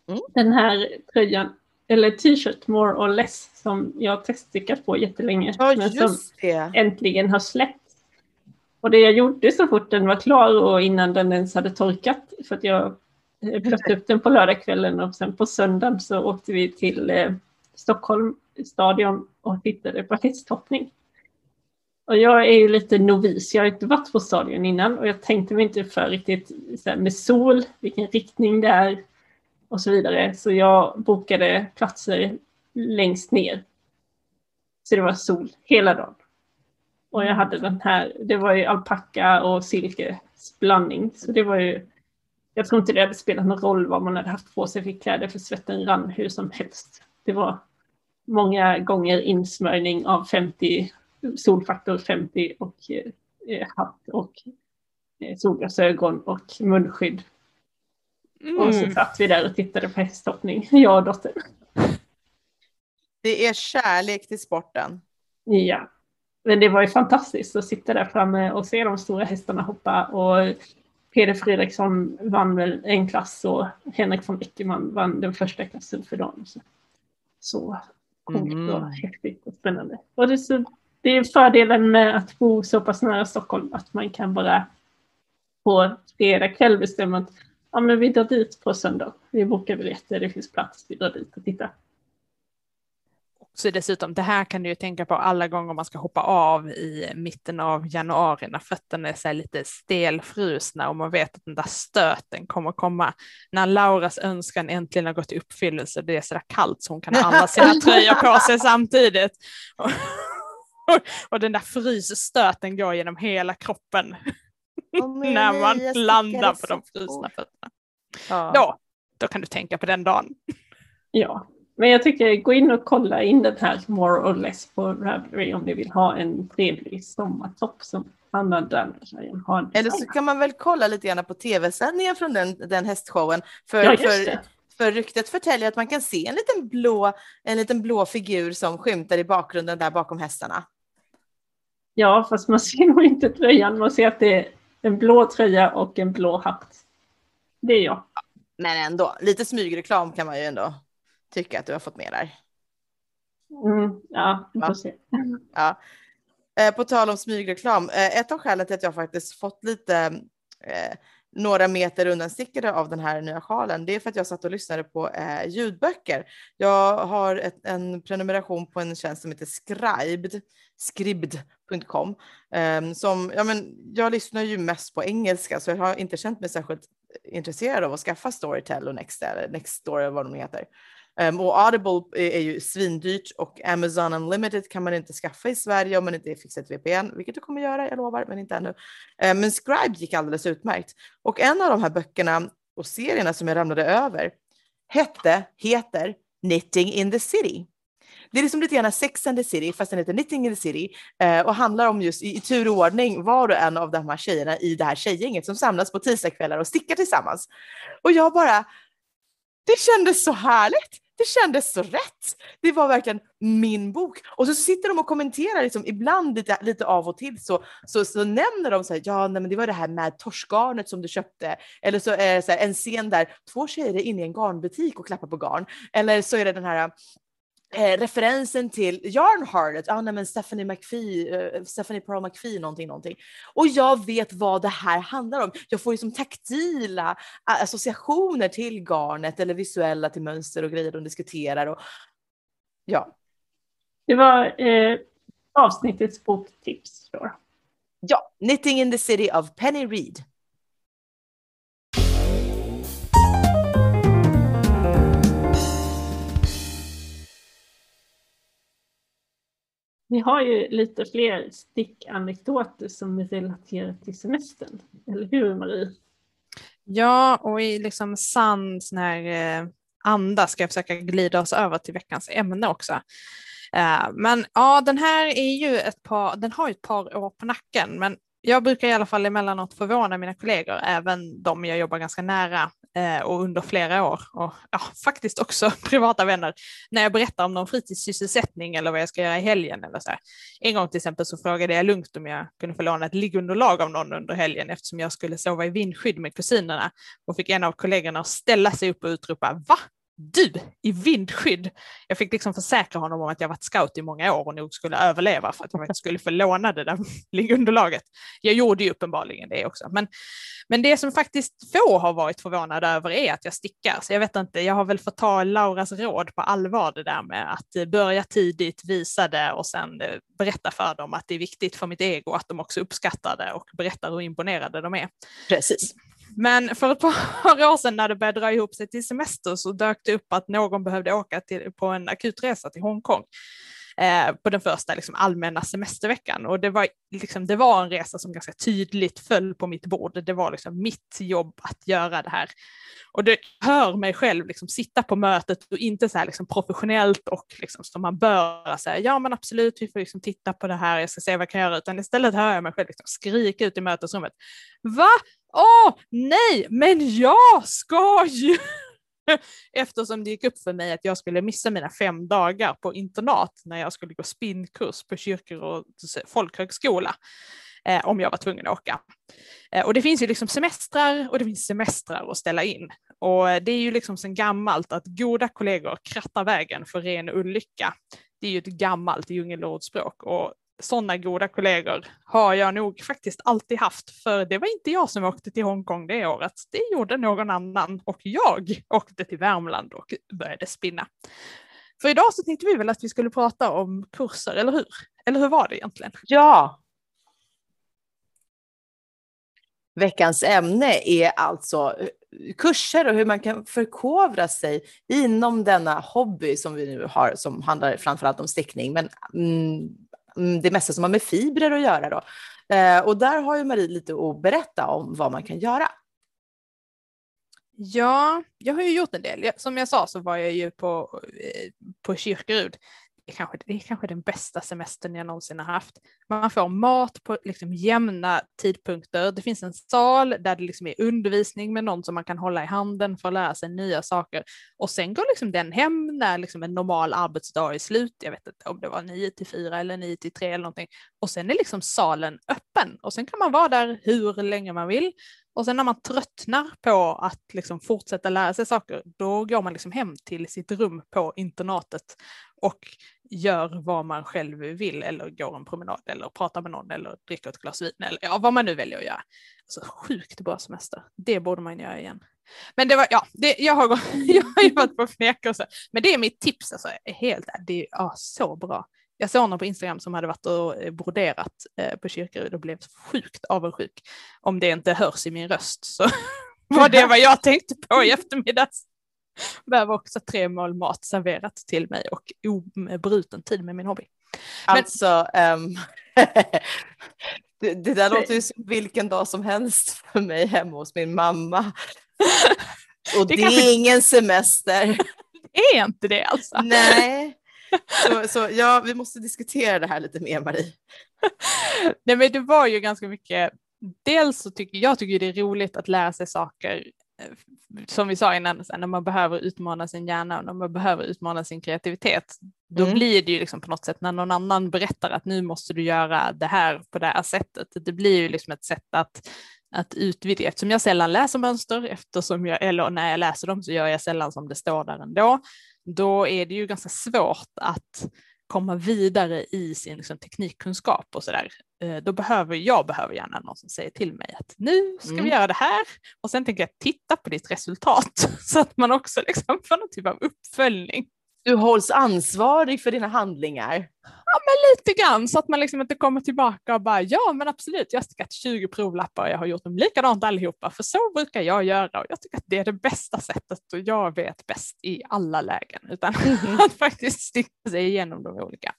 Mm. Den här tröjan, eller t-shirt more or less, som jag teststickat på jättelänge. Ja, men som det. äntligen har släppt. Och det jag gjorde så fort den var klar och innan den ens hade torkat, för att jag plötte upp den på lördagskvällen och sen på söndagen så åkte vi till eh, Stockholm stadion och tittade på hästhoppning. Och jag är ju lite novis, jag har inte varit på stadion innan och jag tänkte mig inte för riktigt här, med sol, vilken riktning det är och så vidare. Så jag bokade platser längst ner. Så det var sol hela dagen. Och jag hade den här, det var ju alpacka och silkesblandning. Så det var ju, jag tror inte det hade spelat någon roll vad man hade haft på sig för kläder för svetten rann hur som helst. Det var många gånger insmörjning av 50, solfaktor 50 och eh, hatt och eh, solglasögon och munskydd. Mm. Och så satt vi där och tittade på hästhoppning, <laughs> jag och dottern. Det är kärlek till sporten. Ja, men det var ju fantastiskt att sitta där framme och se de stora hästarna hoppa och Peder Fredriksson vann väl en klass och Henrik von Eckermann vann den första klassen för dagen. Så, coolt mm. och häftigt och spännande. Och det, är så, det är fördelen med att bo så pass nära Stockholm att man kan bara på fredag kväll bestämma att ja, men vi drar dit på söndag. Vi bokar biljetter, det finns plats, vi drar dit och tittar. Så dessutom, det här kan du ju tänka på alla gånger man ska hoppa av i mitten av januari när fötterna är så lite stelfrusna och man vet att den där stöten kommer komma. När Lauras önskan äntligen har gått i uppfyllelse, det är så där kallt så hon kan ha alla sina <laughs> tröjor på sig samtidigt. Och, <laughs> och, och den där frysstöten går genom hela kroppen oh, <laughs> när man landar på de frusna fötterna. Ja. Då, då kan du tänka på den dagen. Ja, men jag tycker gå in och kolla in den här more or less på Ravelry om ni vill ha en trevlig sommartopp som Anna Dannersen har. Eller så kan man väl kolla lite grann på tv-sändningen från den, den hästshowen. För, ja, för, för ryktet förtäljer att man kan se en liten, blå, en liten blå figur som skymtar i bakgrunden där bakom hästarna. Ja, fast man ser <laughs> nog inte tröjan. Man ser att det är en blå tröja och en blå hatt. Det är jag. Men ändå, lite smygreklam kan man ju ändå tycka att du har fått med där. Mm, ja, vi får se. Ja. Eh, på tal om smygreklam, eh, ett av skälen till att jag faktiskt fått lite eh, några meter undanstickade av den här nya sjalen, det är för att jag satt och lyssnade på eh, ljudböcker. Jag har ett, en prenumeration på en tjänst som heter Scribed, scribd.com. Eh, som, ja, men jag lyssnar ju mest på engelska så jag har inte känt mig särskilt intresserad av att skaffa Storytel och Next, eller Story vad de heter. Um, och Audible är, är, ju svindyrt och Amazon Unlimited kan man inte skaffa i Sverige om man inte fixar ett VPN, vilket du kommer göra, jag lovar, men inte ännu. Um, men Scribe gick alldeles utmärkt. Och en av de här böckerna och serierna som jag ramlade över hette, heter Knitting in the City. Det är liksom lite grann Sex and the City, fast den heter Knitting in the City eh, och handlar om just i, i tur och ordning var och en av de här tjejerna i det här tjejgänget som samlas på tisdagskvällar och stickar tillsammans. Och jag bara, det kändes så härligt. Det kändes så rätt. Det var verkligen min bok. Och så sitter de och kommenterar liksom, ibland lite, lite av och till så, så, så nämner de så här, ja nej, men det var det här med torskgarnet som du köpte. Eller så är det så här, en scen där två tjejer är inne i en garnbutik och klappar på garn. Eller så är det den här Eh, referensen till Yarnhardet, ah, nej, men Stephanie McPhee, uh, Stephanie Pearl McPhee någonting, någonting. Och jag vet vad det här handlar om. Jag får liksom taktila associationer till garnet eller visuella till mönster och grejer de diskuterar. Och, ja. Det var eh, avsnittets boktips. Ja, Knitting in the City of Penny Reed. Ni har ju lite fler stickanekdoter som relaterar till semestern, eller hur Marie? Ja, och i liksom sann sån här eh, anda ska jag försöka glida oss över till veckans ämne också. Eh, men ja, den här är ju ett par, den har ju ett par år på nacken, men jag brukar i alla fall emellanåt förvåna mina kollegor, även de jag jobbar ganska nära Eh, och under flera år och ja, faktiskt också <laughs> privata vänner när jag berättar om någon fritidssysselsättning eller vad jag ska göra i helgen. Eller så här. En gång till exempel så frågade jag lugnt om jag kunde få låna ett liggunderlag av någon under helgen eftersom jag skulle sova i vindskydd med kusinerna och fick en av kollegorna att ställa sig upp och utropa va? Du i vindskydd. Jag fick liksom försäkra honom om att jag varit scout i många år och nog skulle överleva för att jag skulle få låna det där <laughs> underlaget. Jag gjorde ju uppenbarligen det också. Men, men det som faktiskt få har varit förvånade över är att jag stickar. Så jag vet inte, jag har väl fått ta Lauras råd på allvar det där med att eh, börja tidigt, visa det och sen eh, berätta för dem att det är viktigt för mitt ego att de också uppskattar det och berättar hur imponerade de är. Precis. Men för ett <laughs> par år sedan när det började dra ihop sig till semester så dök det upp att någon behövde åka till, på en akutresa till Hongkong eh, på den första liksom, allmänna semesterveckan. Och det var, liksom, det var en resa som ganska tydligt föll på mitt bord. Det var liksom mitt jobb att göra det här. Och det hör mig själv liksom, sitta på mötet och inte så här liksom, professionellt och liksom, som man bör säga ja men absolut vi får liksom, titta på det här, jag ska se vad jag kan göra, utan istället hör jag mig själv liksom, skrika ut i mötesrummet. Va? Åh nej, men jag ska ju! <laughs> Eftersom det gick upp för mig att jag skulle missa mina fem dagar på internat när jag skulle gå spinnkurs på kyrkor och folkhögskola eh, om jag var tvungen att åka. Eh, och det finns ju liksom semestrar och det finns semestrar att ställa in. Och eh, det är ju liksom sedan gammalt att goda kollegor krattar vägen för ren olycka. Det är ju ett gammalt djungelordspråk och sådana goda kollegor har jag nog faktiskt alltid haft, för det var inte jag som åkte till Hongkong det året. Det gjorde någon annan och jag åkte till Värmland och började spinna. För idag så tänkte vi väl att vi skulle prata om kurser, eller hur? Eller hur var det egentligen? Ja. Veckans ämne är alltså eh, kurser och hur man kan förkovra sig inom denna hobby som vi nu har, som handlar framförallt om stickning, men Mm, Mm, det mesta som har med fibrer att göra. Då. Eh, och där har ju Marie lite att berätta om vad man kan göra. Ja, jag har ju gjort en del. Som jag sa så var jag ju på, eh, på Kyrkerud är, kanske, det är kanske den bästa semestern jag någonsin har haft. Man får mat på liksom jämna tidpunkter. Det finns en sal där det liksom är undervisning med någon som man kan hålla i handen för att lära sig nya saker. Och sen går liksom den hem när liksom en normal arbetsdag är slut. Jag vet inte om det var 9 till 4 eller 9 till 3 eller någonting. Och sen är liksom salen öppen och sen kan man vara där hur länge man vill. Och sen när man tröttnar på att liksom fortsätta lära sig saker, då går man liksom hem till sitt rum på internatet och gör vad man själv vill eller går en promenad eller pratar med någon eller dricker ett glas vin eller ja, vad man nu väljer att göra. Alltså, sjukt bra semester. Det borde man göra igen. Men det var, ja, det, jag, har, <laughs> jag har ju varit på fnekelse. Men det är mitt tips, alltså, helt det är ja, så bra. Jag såg någon på Instagram som hade varit och broderat eh, på Kyrkaryd och blev sjukt avundsjuk. Om det inte hörs i min röst så <laughs> var det vad jag tänkte på i eftermiddags behöver också tre mål mat serverat till mig och obruten tid med min hobby. Men... Alltså, um, <laughs> det, det, där låter ju som vilken dag som helst för mig hemma hos min mamma. <laughs> Och det, det kanske... är ingen semester. Det är inte det alltså? Nej. Så, så ja, vi måste diskutera det här lite mer Marie. <laughs> Nej men det var ju ganska mycket, dels så tycker jag tycker det är roligt att lära sig saker som vi sa innan, när man behöver utmana sin hjärna och när man behöver utmana sin kreativitet, då Mm. blir det ju liksom på något sätt när någon annan berättar att nu måste du göra det här på det här sättet. Det blir ju liksom ett sätt att, att utvidga, eftersom jag sällan läser mönster, eftersom jag, eller när jag läser dem så gör jag sällan som det står där ändå, då är det ju ganska svårt att komma vidare i sin liksom, teknikkunskap och sådär. Eh, Då behöver jag behöver gärna någon som säger till mig att nu ska Mm. vi göra det här och sen tänker jag titta på ditt resultat <laughs> så att man också liksom får någon typ av uppföljning. Du hålls ansvarig för dina handlingar. Lite grann så att man liksom inte kommer tillbaka och bara ja men absolut jag har stickat 20 provlappar och jag har gjort dem likadant allihopa för så brukar jag göra och jag tycker att det är det bästa sättet och jag vet bäst i alla lägen utan <laughs> att faktiskt sticka sig igenom de olika.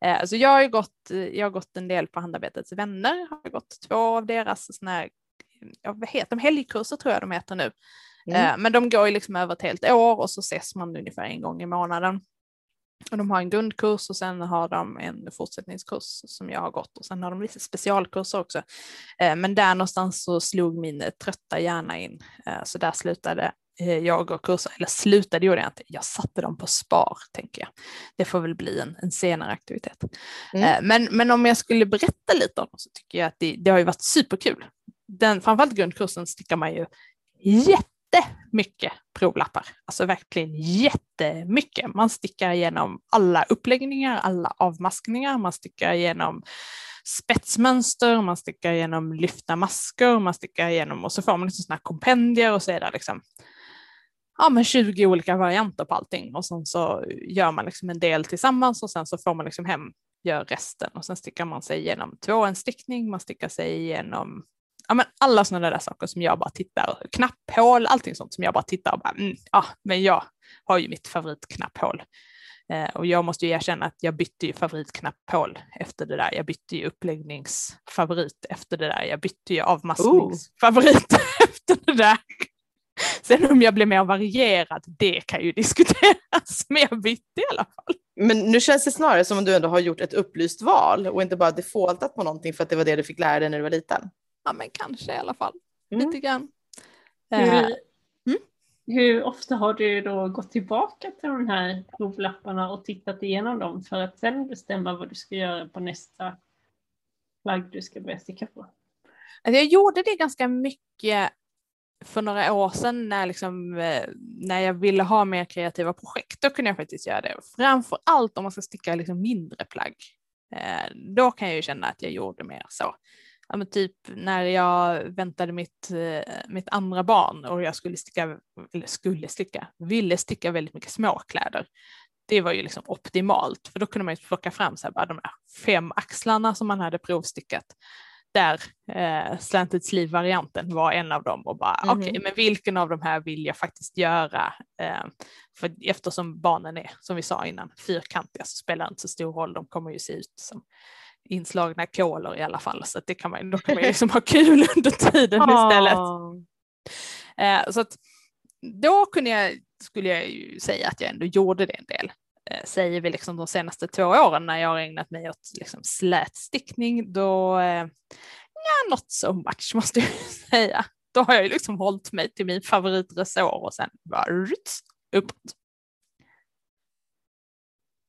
Eh, så jag har gått, jag har gått en del på Handarbetets vänner, har gått två av deras såna här, ja, heter de, helgkurser tror jag de heter nu. Mm. Men de går ju liksom över ett helt år och så ses man ungefär en gång i månaden. Och de har en grundkurs och sen har de en fortsättningskurs som jag har gått och sen har de lite specialkurser också. Eh, men där någonstans så slog min trötta hjärna in eh, så där slutade jag och kurser, eller slutade gjorde jag inte, jag satte dem på spar tänker jag. Det får väl bli en, en senare aktivitet. Mm. Men, men om jag skulle berätta lite om dem så tycker jag att det, det har ju varit superkul. Den, framförallt grundkursen stickar man ju jättemycket provlappar, alltså verkligen jättemycket. Man stickar igenom alla uppläggningar, alla avmaskningar, man stickar igenom spetsmönster, man stickar igenom lyfta masker, man stickar igenom och så får man liksom sådana här kompendier och så är det liksom ja, men 20 olika varianter på allting. Och sen så gör man liksom en del tillsammans och sen så får man liksom hem, gör resten. Och sen stickar man sig igenom två en stickning, man stickar sig igenom ja, men alla sådana där saker som jag bara tittar, knapphål, allting sånt som jag bara tittar och bara, mm, ja, men jag har ju mitt favoritknapphål. Eh, och jag måste ju erkänna att jag bytte ju favoritknapphål efter det där. Jag bytte ju uppläggningsfavorit efter det där. Jag bytte ju avmaskningsfavorit <laughs> efter det där. Sen om jag blev mer varierad, det kan ju diskuteras, men jag bytte i alla fall. Men nu känns det snarare som om du ändå har gjort ett upplyst val och inte bara defaultat på någonting för att det var det du fick lära dig när du var liten. Ja, men kanske i alla fall, Mm. lite grann. Eh, Hur, mm. hur ofta har du då gått tillbaka till de här provlapparna och tittat igenom dem för att sen bestämma vad du ska göra på nästa plagg du ska börja sticka på? Alltså jag gjorde det ganska mycket för några år sedan när, liksom, eh, när jag ville ha mer kreativa projekt. Då kunde jag faktiskt göra det. Framför allt om man ska sticka liksom mindre plagg. Eh, Då kan jag ju känna att jag gjorde mer så. Ja, men typ när jag väntade mitt, eh, mitt andra barn och jag skulle sticka, eller skulle sticka, ville sticka väldigt mycket småkläder. Det var ju liksom optimalt, för då kunde man ju plocka fram så här, bara de här fem axlarna som man hade provstickat där eh, slanted sleeve-varianten var en av dem och bara Mhm. okej, men vilken av de här vill jag faktiskt göra? Eh, för eftersom barnen är, som vi sa innan, fyrkantiga så spelar det inte så stor roll, de kommer ju se ut som inslagna kolor i alla fall, så det kan man, då kan man liksom ha kul <laughs> under tiden istället. Eh, så att då kunde jag, skulle jag ju säga att jag ändå gjorde det en del. Eh, säger vi liksom de senaste två åren när jag har ägnat mig åt liksom slätstickning, då eh, ja, not so much måste jag <laughs> säga. Då har jag ju liksom hållit mig till min favoritresår och sen bara ruts, uppåt.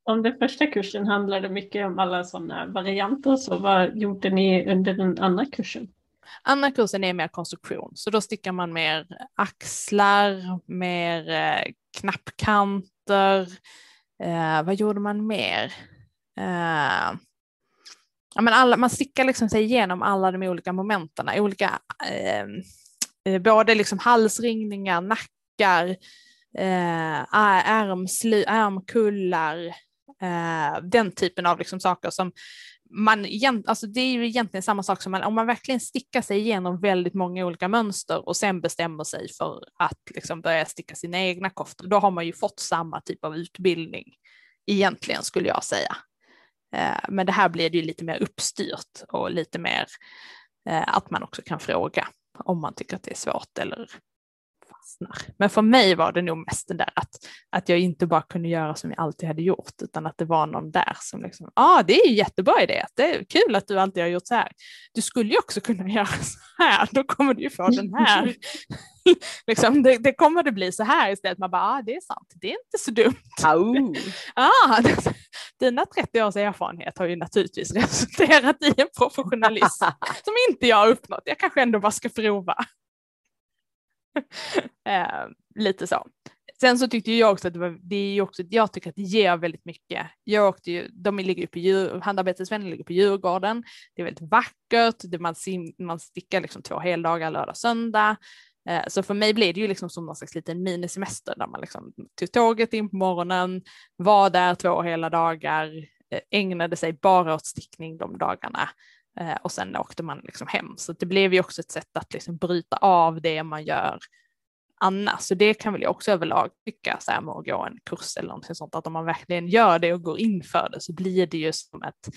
Om den första kursen handlade mycket om alla sådana varianter, så vad gjorde ni under den andra kursen? Andra kursen är mer konstruktion, så då stickar man mer axlar, mer eh, knappkanter. Eh, vad gjorde man mer? Eh, ja, men alla, man stickar liksom sig igenom alla de olika momenten, olika, eh, eh, både liksom halsringningar, nackar, eh, ärmsly, ärmkullar, Eh, den typen av liksom saker som man, alltså det är ju egentligen samma sak som man, om man verkligen stickar sig igenom väldigt många olika mönster och sen bestämmer sig för att liksom börja sticka sina egna koftor, då har man ju fått samma typ av utbildning egentligen skulle jag säga. Eh, men det här blir det ju lite mer uppstyrt och lite mer eh, att man också kan fråga om man tycker att det är svårt eller fastnar. Men för mig var det nog mest det där att, att jag inte bara kunde göra som jag alltid hade gjort utan att det var någon där som liksom, ja ah, det är ju jättebra idé, det är kul att du alltid har gjort så här. Du skulle ju också kunna <laughs> göra så här, då kommer du ju få den här. <laughs> <laughs> liksom, det, det, kommer det bli så här istället. Man bara, ah, det är sant, det är inte så dumt. Au. ah, dina 30 års erfarenhet har ju naturligtvis resulterat i en professionalism som inte jag har uppnått. Jag kanske ändå bara ska prova. <laughs> eh, lite så. Sen så tyckte jag också att det, var, det är ju också, jag tycker att det ger väldigt mycket. Jag åkte ju, de ligger på djur, handarbetesvänner ligger på Djurgården. Det är väldigt vackert, det, man, man stickar liksom två heldagar, lördag, söndag. Eh, så för mig blev det ju liksom som någon slags liten minisemester där man liksom tog tåget in på morgonen, var där två hela dagar, eh, ägnade sig bara åt stickning de dagarna eh, och sen åkte man liksom hem. Så det blev ju också ett sätt att liksom bryta av det man gör annars. Så det kan väl jag också överlag tycka så här med att gå en kurs eller någonting sånt, att om man verkligen gör det och går in för det så blir det ju som ett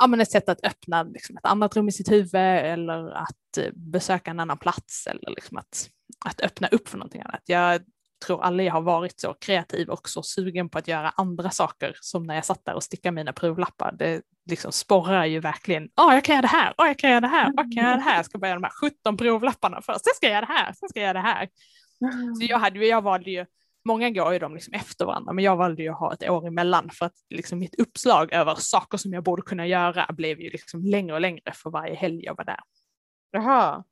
ja, men ett sätt att öppna liksom, ett annat rum i sitt huvud eller att eh, besöka en annan plats eller liksom att, att öppna upp för någonting annat. Jag tror aldrig jag har varit så kreativ och så sugen på att göra andra saker som när jag satt där och stickade mina provlappar. Det liksom sporrar ju verkligen. Ja, jag kan göra det här. Ja, jag kan göra det här. åh, jag kan göra det här. Jag ska börja de här 17 provlapparna först. Sen ska jag göra det här. Sen ska jag göra det här. Så jag, hade, jag valde ju många går ju de liksom efter varandra, men jag valde ju att ha ett år emellan för att liksom mitt uppslag över saker som jag borde kunna göra blev ju liksom längre och längre för varje helg jag var där. Jaha,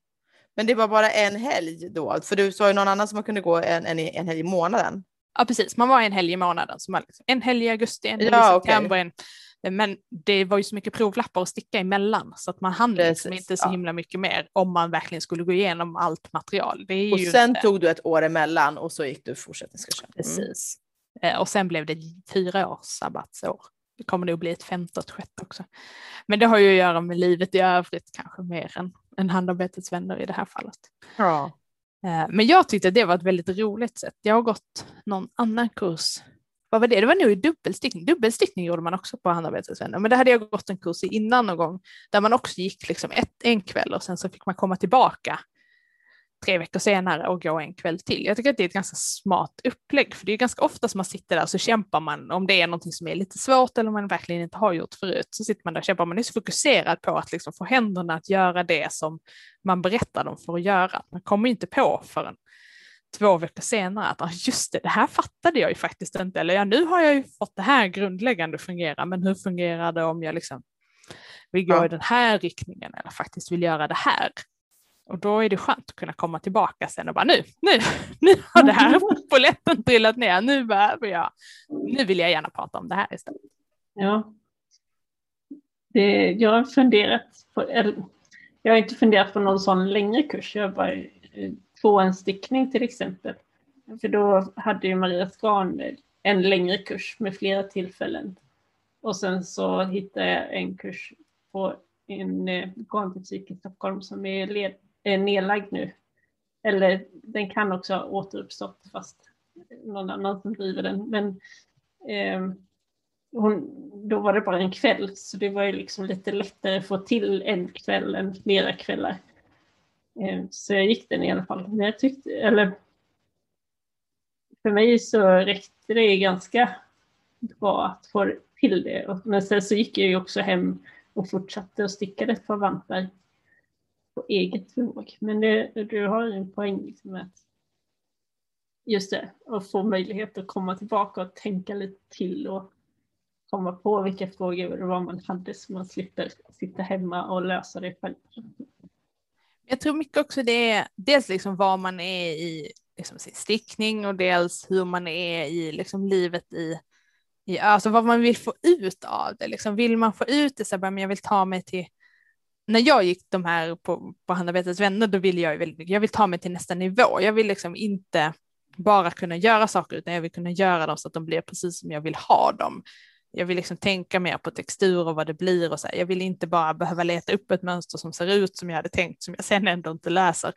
men det var bara en helg då? För du sa ju någon annan som man kunde gå en, en, en helg i månaden. Ja, precis. Man var en helg i månaden. Så man liksom, en helg i augusti, en helg ja, i september, okay. Men det var ju så mycket provlappar att sticka emellan så att man hann liksom inte så ja. himla mycket mer om man verkligen skulle gå igenom allt material. och sen inte... tog du ett år emellan och så gick du fortsättningskursen. Mm. Precis. Eh, och sen blev det fyra års sabbatsår. Det kommer nog bli ett femte och ett sjätte också. Men det har ju att göra med livet i övrigt kanske mer än, än handarbetets vänner i det här fallet. Ja. Eh, men jag tyckte det var ett väldigt roligt sätt. Jag har gått någon annan kurs vad var det? Det var nog i dubbelstickning. Dubbelstickning gjorde man också på handarbetesvänner, men det hade jag gått en kurs i innan någon gång där man också gick liksom ett, en kväll och sen så fick man komma tillbaka tre veckor senare och gå en kväll till. Jag tycker att det är ett ganska smart upplägg, för det är ganska ofta som man sitter där och så kämpar man om det är någonting som är lite svårt eller man verkligen inte har gjort förut, så sitter man där och kämpar. Man är så fokuserad på att liksom få händerna att göra det som man berättar dem för att göra. Man kommer inte på förrän två veckor senare att ah, just det, det här fattade jag ju faktiskt inte. Eller ja, nu har jag ju fått det här grundläggande fungera, men hur fungerar det om jag liksom vill gå ja. i den här riktningen eller faktiskt vill göra det här? Och då är det skönt att kunna komma tillbaka sen och bara nu, nu, nu har det här <laughs> polletten trillat ner, nu behöver jag, nu vill jag gärna prata om det här istället. Ja. Det, jag har funderat på, eller, jag har inte funderat på någon sån längre kurs, jag har bara tvåanstickning till exempel. För då hade ju Maria Skan en längre kurs med flera tillfällen. Och sen så hittade jag en kurs på en eh, garnbutik i Stockholm som är, led, är nedlagd nu. Eller den kan också ha återuppstått fast någon annan som driver den. Men eh, hon, då var det bara en kväll så det var ju liksom lite lättare att få till en kväll än flera kvällar. Eh, så jag gick den i alla fall. Men jag tyckte, eller för mig så räckte det ganska bra att få till det. Men sen så gick jag ju också hem och fortsatte att sticka ett par vantar på eget förmåg. Men det, du har en poäng liksom med att just det, att få möjlighet att komma tillbaka och tänka lite till och komma på vilka frågor det var man hade så man slipper sitta hemma och lösa det själv. Jag tror mycket också det är dels liksom vad man är i liksom sin stickning och dels hur man är i liksom livet i, i alltså vad man vill få ut av det. Liksom vill man få ut det så här, men jag vill ta mig till när jag gick de här på, på Handarbetets vänner, då ville jag väldigt jag vill ta mig till nästa nivå. Jag vill liksom inte bara kunna göra saker, utan jag vill kunna göra dem så att de blir precis som jag vill ha dem jag vill liksom tänka mer på textur och vad det blir och så här. Jag vill inte bara behöva leta upp ett mönster som ser ut som jag hade tänkt som jag sen ändå inte läser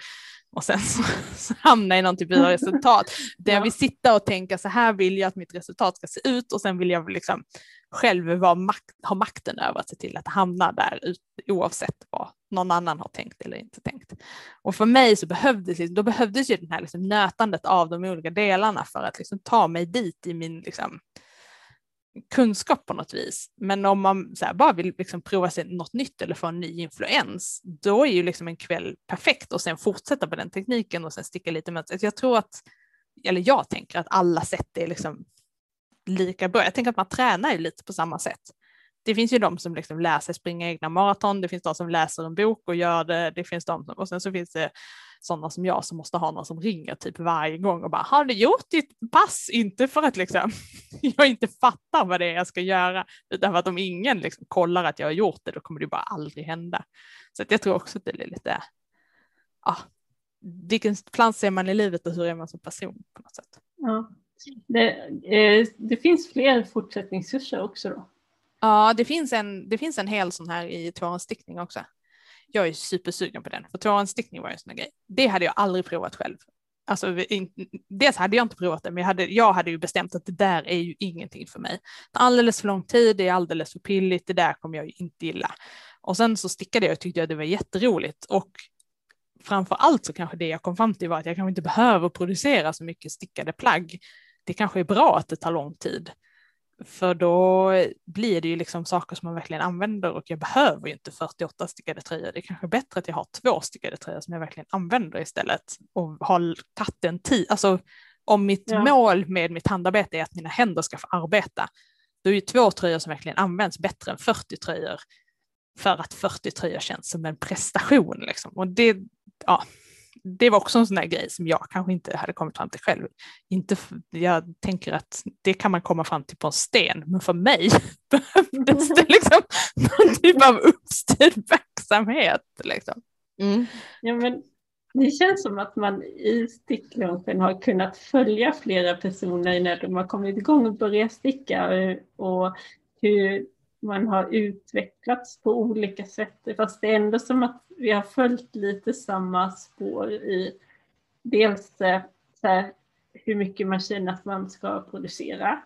och sen så, <laughs> så hamnar jag i någon typ av resultat. Där jag vill sitta och tänka så här vill jag att mitt resultat ska se ut och sen vill jag liksom själv var makt, ha makten över att se till att det hamnar där ut, oavsett vad någon annan har tänkt eller inte tänkt. Och för mig så behövdes, liksom, då behövdes ju det här liksom nötandet av de olika delarna för att liksom ta mig dit i min liksom, kunskap på något vis. Men om man här, bara vill liksom prova sig något nytt eller få en ny influens, då är ju liksom en kväll perfekt och sen fortsätta på den tekniken och sen sticka lite med. Jag tror att, eller jag tänker att alla sätt är liksom lika bra. Jag tänker att man tränar ju lite på samma sätt. Det finns ju de som liksom lär sig springa egna maraton, det finns de som läser en bok och gör det, det finns de som, och sen så finns det sådana som jag som måste ha någon som ringer typ varje gång och bara har du gjort ditt pass? Inte för att liksom <laughs> jag inte fattar vad det är jag ska göra, utan för att om ingen liksom kollar att jag har gjort det, då kommer det bara aldrig hända. Så att jag tror också att det är lite, ja, vilken plats är man i livet och hur är man som person på något sätt. Ja. Det, eh, det finns fler fortsättningskurser också då? Ja, det finns en, det finns en hel sån här i tvåhandsstickning också. Jag är supersugen på den, för tvåhandsstickning var en sån grej. Det hade jag aldrig provat själv. Alltså, dels hade jag inte provat det, men jag hade, jag hade ju bestämt att det där är ju ingenting för mig. Alldeles för lång tid, det är alldeles för pilligt, det där kommer jag ju inte gilla. Och sen så stickade jag och tyckte att det var jätteroligt och framför allt så kanske det jag kom fram till var att jag kanske inte behöver producera så mycket stickade plagg. Det kanske är bra att det tar lång tid. För då blir det ju liksom saker som man verkligen använder och jag behöver ju inte 48 stickade tröjor. Det är kanske bättre att jag har två stickade tröjor som jag verkligen använder istället och har tagit en tid. Alltså om mitt ja. mål med mitt handarbete är att mina händer ska få arbeta, då är ju två tröjor som verkligen används bättre än 40 tröjor för att 40 tröjor känns som en prestation. Liksom. Och det, ja, det var också en sån där grej som jag kanske inte hade kommit fram till själv. Inte för, jag tänker att det kan man komma fram till på en sten, men för mig <laughs> behövdes det liksom <laughs> någon typ av uppstyrd verksamhet. Liksom. Mm. Ja, men det känns som att man i sticklunchen har kunnat följa flera personer när de har kommit igång och börjat sticka och hur man har utvecklats på olika sätt. Fast det är ändå som att vi har följt lite samma spår i dels eh, här, hur mycket man känner att man ska producera,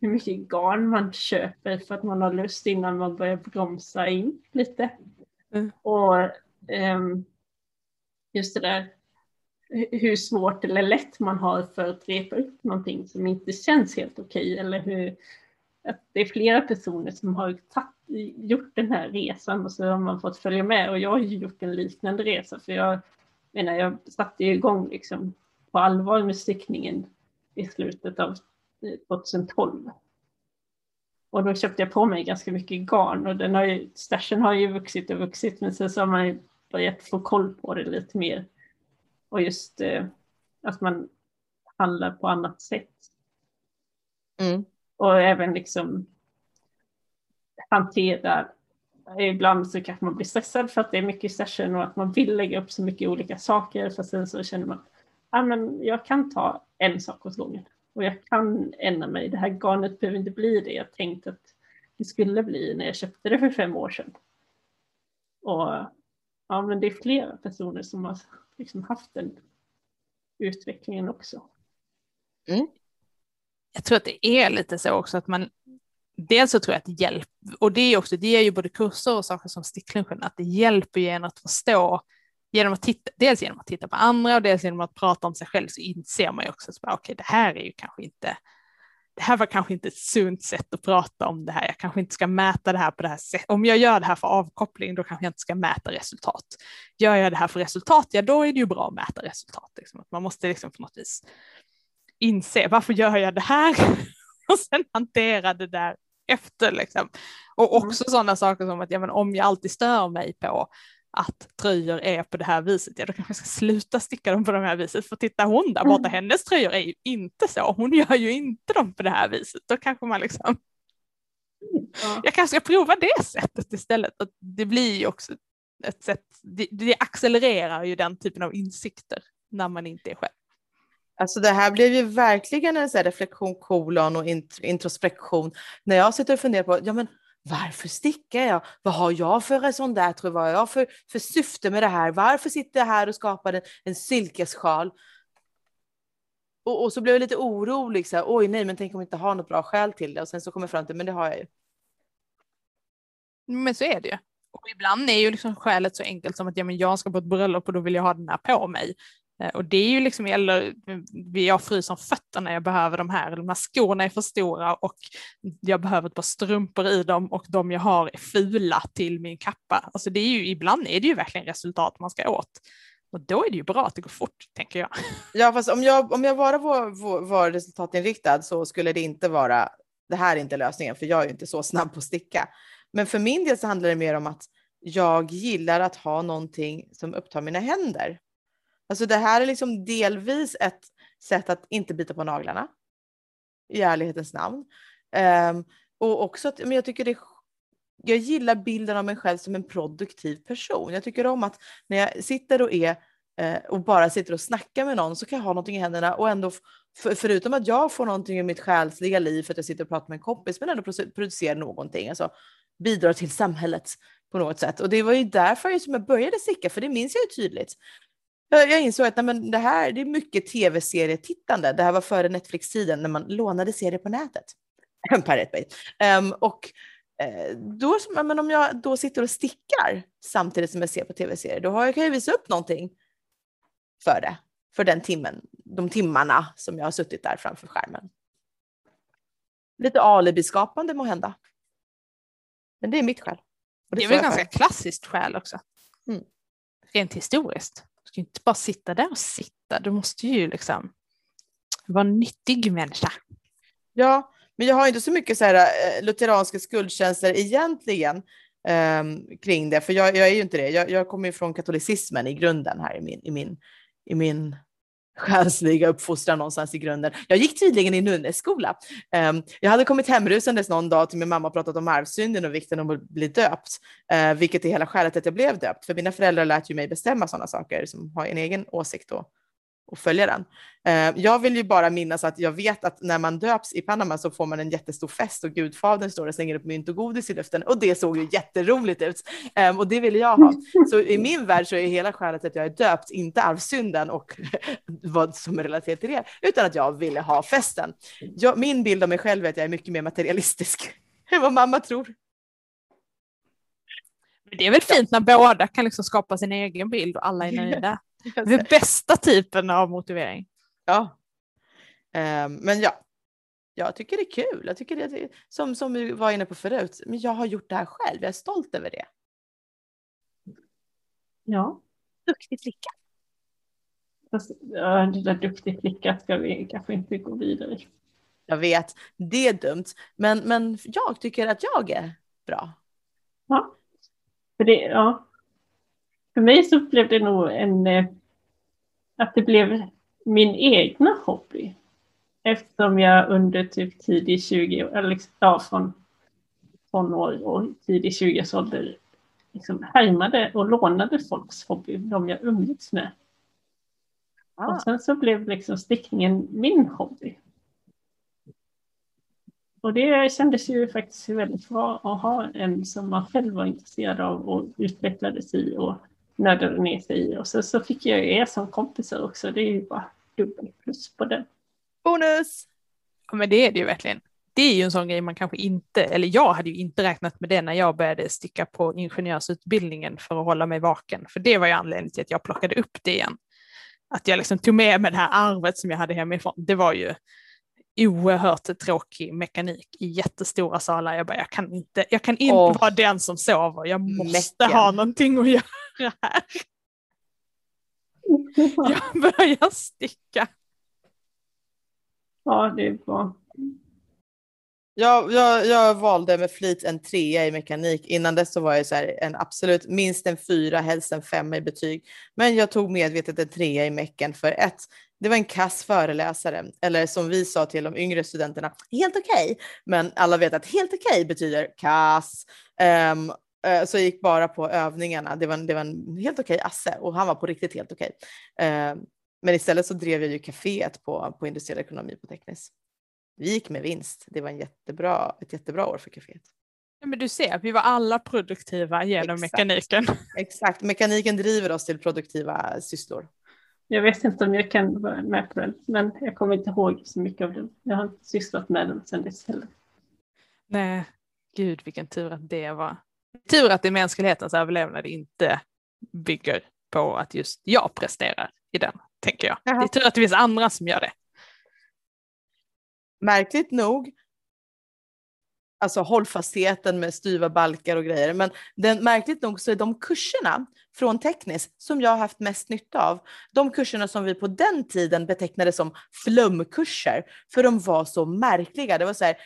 hur mycket garn man köper för att man har lust innan man börjar bromsa in lite. Mm. Och um, just det där hur svårt eller lätt man har för att repa upp någonting som inte känns helt okej eller hur <laughs> det är flera personer som har tatt, gjort den här resan och så har man fått följa med och jag har ju gjort en liknande resa för jag menar jag satte igång liksom på allvar med stickningen i slutet av eh, 2012. Och då köpte jag på mig ganska mycket garn och den har ju, stashen har ju vuxit och vuxit men sen så har man ju börjat få koll på det lite mer. Och just eh, att man handlar på annat sätt. Mm och även liksom hantera Ibland så kanske man blir stressad för att det är mycket session och att man vill lägga upp så mycket olika saker. För sen så känner man ah, att jag kan ta en sak åt gången och jag kan ändra mig. Det här garnet behöver inte bli det jag tänkte att det skulle bli när jag köpte det för fem år sedan. Och ja, men det är flera personer som har liksom haft den utvecklingen också. Mm jag tror att det är lite så också att man Dels så tror jag att hjälp, och det är också, det är ju både kurser och saker som sticklunchen, att det hjälper ju en att förstå genom att titta, dels genom att titta på andra och dels genom att prata om sig själv så inser man ju också att okej, okay, det här är ju kanske inte, det här var kanske inte ett sunt sätt att prata om det här. Jag kanske inte ska mäta det här på det här sättet. Om jag gör det här för avkoppling, då kanske jag inte ska mäta resultat. Gör jag det här för resultat, ja, då är det ju bra att mäta resultat. Liksom. Man måste liksom på något vis inse varför gör jag det här <laughs> och sen hantera det där efter liksom. Och mm. också mm. sådana saker som att ja, men om jag alltid stör mig på att tröjor är på det här viset, ja då kanske jag ska sluta sticka dem på det här viset. För titta hon där borta, mm. hennes tröjor är ju inte så, hon gör ju inte dem på det här viset. Då kanske man liksom, ja. jag kanske ska prova det sättet istället. Att det blir ju också ett sätt, det, det accelererar ju den typen av insikter när man inte är själv. Alltså det här blev ju verkligen en så reflektion kolon och introspektion. När jag sitter och funderar på, ja men varför stickar jag? Vad har jag för sån där tror Vad har jag för, för syfte med det här? Varför sitter jag här och skapar en, en silkessjal? Och, och, så blev jag lite orolig, så här, oj nej, men tänk om jag inte har något bra skäl till det. Och sen så kommer jag fram till, men det har jag ju. Men så är det ju. Och ibland är ju liksom skälet så enkelt som att ja, men jag ska på ett bröllop och då vill jag ha den här på mig. Eh, och det är ju liksom, eller jag fryser om fötterna, jag behöver de här, de här skorna är för stora och jag behöver ett par strumpor i dem och de jag har är fula till min kappa. Alltså det är ju, ibland är det ju verkligen resultat man ska åt. Och då är det ju bra att det går fort, tänker jag. <laughs> Ja, fast om jag, om jag bara var, var resultatinriktad så skulle det inte vara, det här är inte lösningen, för jag är ju inte så snabb på att sticka. Men för min del så handlar det mer om att jag gillar att ha någonting som upptar mina händer. Alltså det här är liksom delvis ett sätt att inte bita på naglarna. I ärlighetens namn. Um, och också att men jag tycker det jag gillar bilden av mig själv som en produktiv person. Jag tycker om att när jag sitter och är eh, och bara sitter och snackar med någon så kan jag ha någonting i händerna och ändå för, förutom att jag får någonting i mitt själsliga liv för att jag sitter och pratar med en kompis men ändå producerar någonting, alltså bidrar till samhället på något sätt. Och det var ju därför som jag började sticka, för det minns jag ju tydligt. Jag insåg att nej, men det här det är mycket tv-serietittande. Det här var före Netflix-tiden när man lånade serier på nätet. Pirate Bay. Um, och eh, då, men om jag då sitter och stickar samtidigt som jag ser på tv-serier, då har jag, kan jag visa upp någonting för det. För den timmen, de timmarna som jag har suttit där framför skärmen. Lite alibiskapande må hända. Men det är mitt skäl. Det, det, är väl ganska klassiskt skäl också. Mm. Rent historiskt. Du ska inte bara sitta där och sitta, du måste ju liksom vara en nyttig människa. Ja, men jag har inte så mycket så här, äh, lutheranska skuldkänslor egentligen ähm, kring det, för jag, jag, är ju inte det. Jag, jag kommer ju från katolicismen i grunden här i min, i min, i min själsliga uppfostran någonstans i grunden. Jag gick tydligen i nunneskola. Um, ehm, jag hade kommit hemrusandes någon dag till min mamma och pratat om arvsynden och vikten av att bli döpt, uh, vilket är hela skälet att jag blev döpt. För mina föräldrar lät ju mig bestämma sådana saker som har en egen åsikt då och följa den. Eh, jag vill ju bara minnas att jag vet att när man döps i Panama så får man en jättestor fest och gudfadern står och slänger upp mynt och godis i luften och det såg ju jätteroligt ut ehm, och det ville jag ha. Så i <laughs> min värld så är hela skälet att jag är döpt inte arvsynden och <laughs> vad som är relaterat till det, utan att jag ville ha festen. Jag, min bild av mig själv är att jag är mycket mer materialistisk <laughs> än vad mamma tror. Det är väl fint när båda kan liksom skapa sin egen bild och alla är nöjda. <laughs> Den bästa typen av motivering. Ja. Um, men ja, jag tycker det är kul. Jag tycker det är, som, som vi var inne på förut, men jag har gjort det här själv. Jag är stolt över det. Ja. Duktig flicka. Fast, ja, det där duktig flicka ska vi kanske inte gå vidare Jag vet, det är dumt. Men, men jag tycker att jag är bra. Ja, för det, ja, för mig så blev det nog en, eh, att det blev min egna hobby. Eftersom jag under typ tidig 20, eller liksom, ja, från tonår och tidig 20-årsålder liksom härmade och lånade folks hobby, de jag umgicks med. Ah. Och sen så blev liksom stickningen min hobby. Och det kändes ju faktiskt väldigt bra att ha en som man själv var intresserad av och utvecklades i och nördade ner sig i. Och så, så fick jag er som kompisar också. Det är ju bara dubbel plus på den. Bonus! Ja, men det är det ju verkligen. Det är ju en sån grej man kanske inte, eller jag hade ju inte räknat med det när jag började sticka på ingenjörsutbildningen för att hålla mig vaken. För det var ju anledningen till att jag plockade upp det igen. Att jag liksom tog med mig det här arvet som jag hade hemifrån. Det var ju oerhört tråkig mekanik i jättestora salar. Jag bara, jag kan inte, jag kan inte oh. vara den som sover. Jag måste Mäcken. ha någonting att <laughs> göra här. <laughs> Jag börjar sticka. Ja, det är bra. Jag, jag, jag, valde med flit en trea i mekanik. Innan dess så var jag så här, en absolut minst en fyra, helst en femma i betyg. Men jag tog medvetet en trea i mecken för ett, det var en kass föreläsare, eller som vi sa till de yngre studenterna, helt okej. Okay. Men alla vet att helt okej okay betyder kass. Um, uh, så jag gick bara på övningarna. Det var, det var en helt okej okay asse och han var på riktigt helt okej. Uh, men istället så drev jag ju kaféet på, på industriell ekonomi på Teknis. Vi gick med vinst. Det var en jättebra, ett jättebra år för kaféet. Ja, men du ser, vi var alla produktiva genom Exakt. mekaniken. <laughs> Exakt, mekaniken driver oss till produktiva sysslor. Jag vet inte om jag kan vara med på den, men jag kommer inte ihåg så mycket av den. Jag har inte sysslat med den sedan dess heller. Nej, gud vilken tur att det var. Tur att det mänsklighetens överlevnad inte bygger på att just jag presterar i den, tänker jag. Jaha. Det är tur att det finns andra som gör det. Märkligt nog, alltså hållfastheten med styva balkar och grejer, men den, märkligt nog så är de kurserna från tekniskt som jag har haft mest nytta av, de kurserna som vi på den tiden betecknade som flumkurser, för de var så märkliga. Det var så här,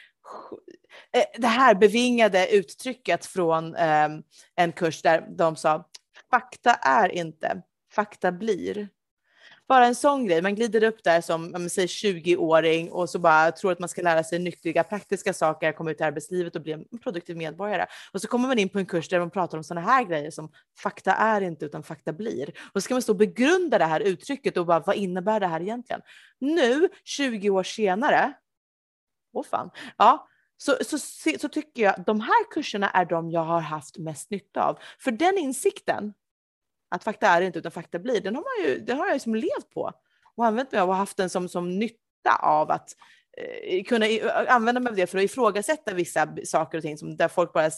eh, det här bevingade uttrycket från eh, en kurs där de sa fakta är inte, fakta blir. Bara en sån grej, man glider upp där som säg 20-åring och så bara tror att man ska lära sig nyttiga praktiska saker, komma ut i arbetslivet och bli en produktiv medborgare. Och så kommer man in på en kurs där de pratar om sådana här grejer som fakta är inte utan fakta blir. Och så ska man stå och begrunda det här uttrycket och bara vad innebär det här egentligen? Nu, 20 år senare, åh fan, ja, så, så, så, så tycker jag att de här kurserna är de jag har haft mest nytta av. För den insikten, att fakta är inte utan fakta blir, den har, man ju, den har jag ju levt på och använt mig av och haft den som, som nytta av att eh, kunna i, använda mig av det för att ifrågasätta vissa saker och ting som där folk bara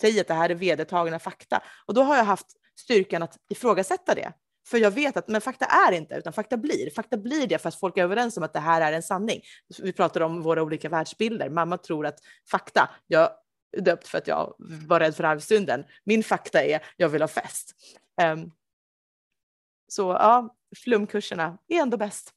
säger att det här är vedertagna fakta. Och då har jag haft styrkan att ifrågasätta det. För jag vet att men fakta är inte, utan fakta blir. Fakta blir det för att folk är överens om att det här är en sanning. Vi pratar om våra olika världsbilder. Mamma tror att fakta, jag är döpt för att jag var rädd för arvsynden. Min fakta är, jag vill ha fest. Um, så ja, flumkurserna är ändå bäst.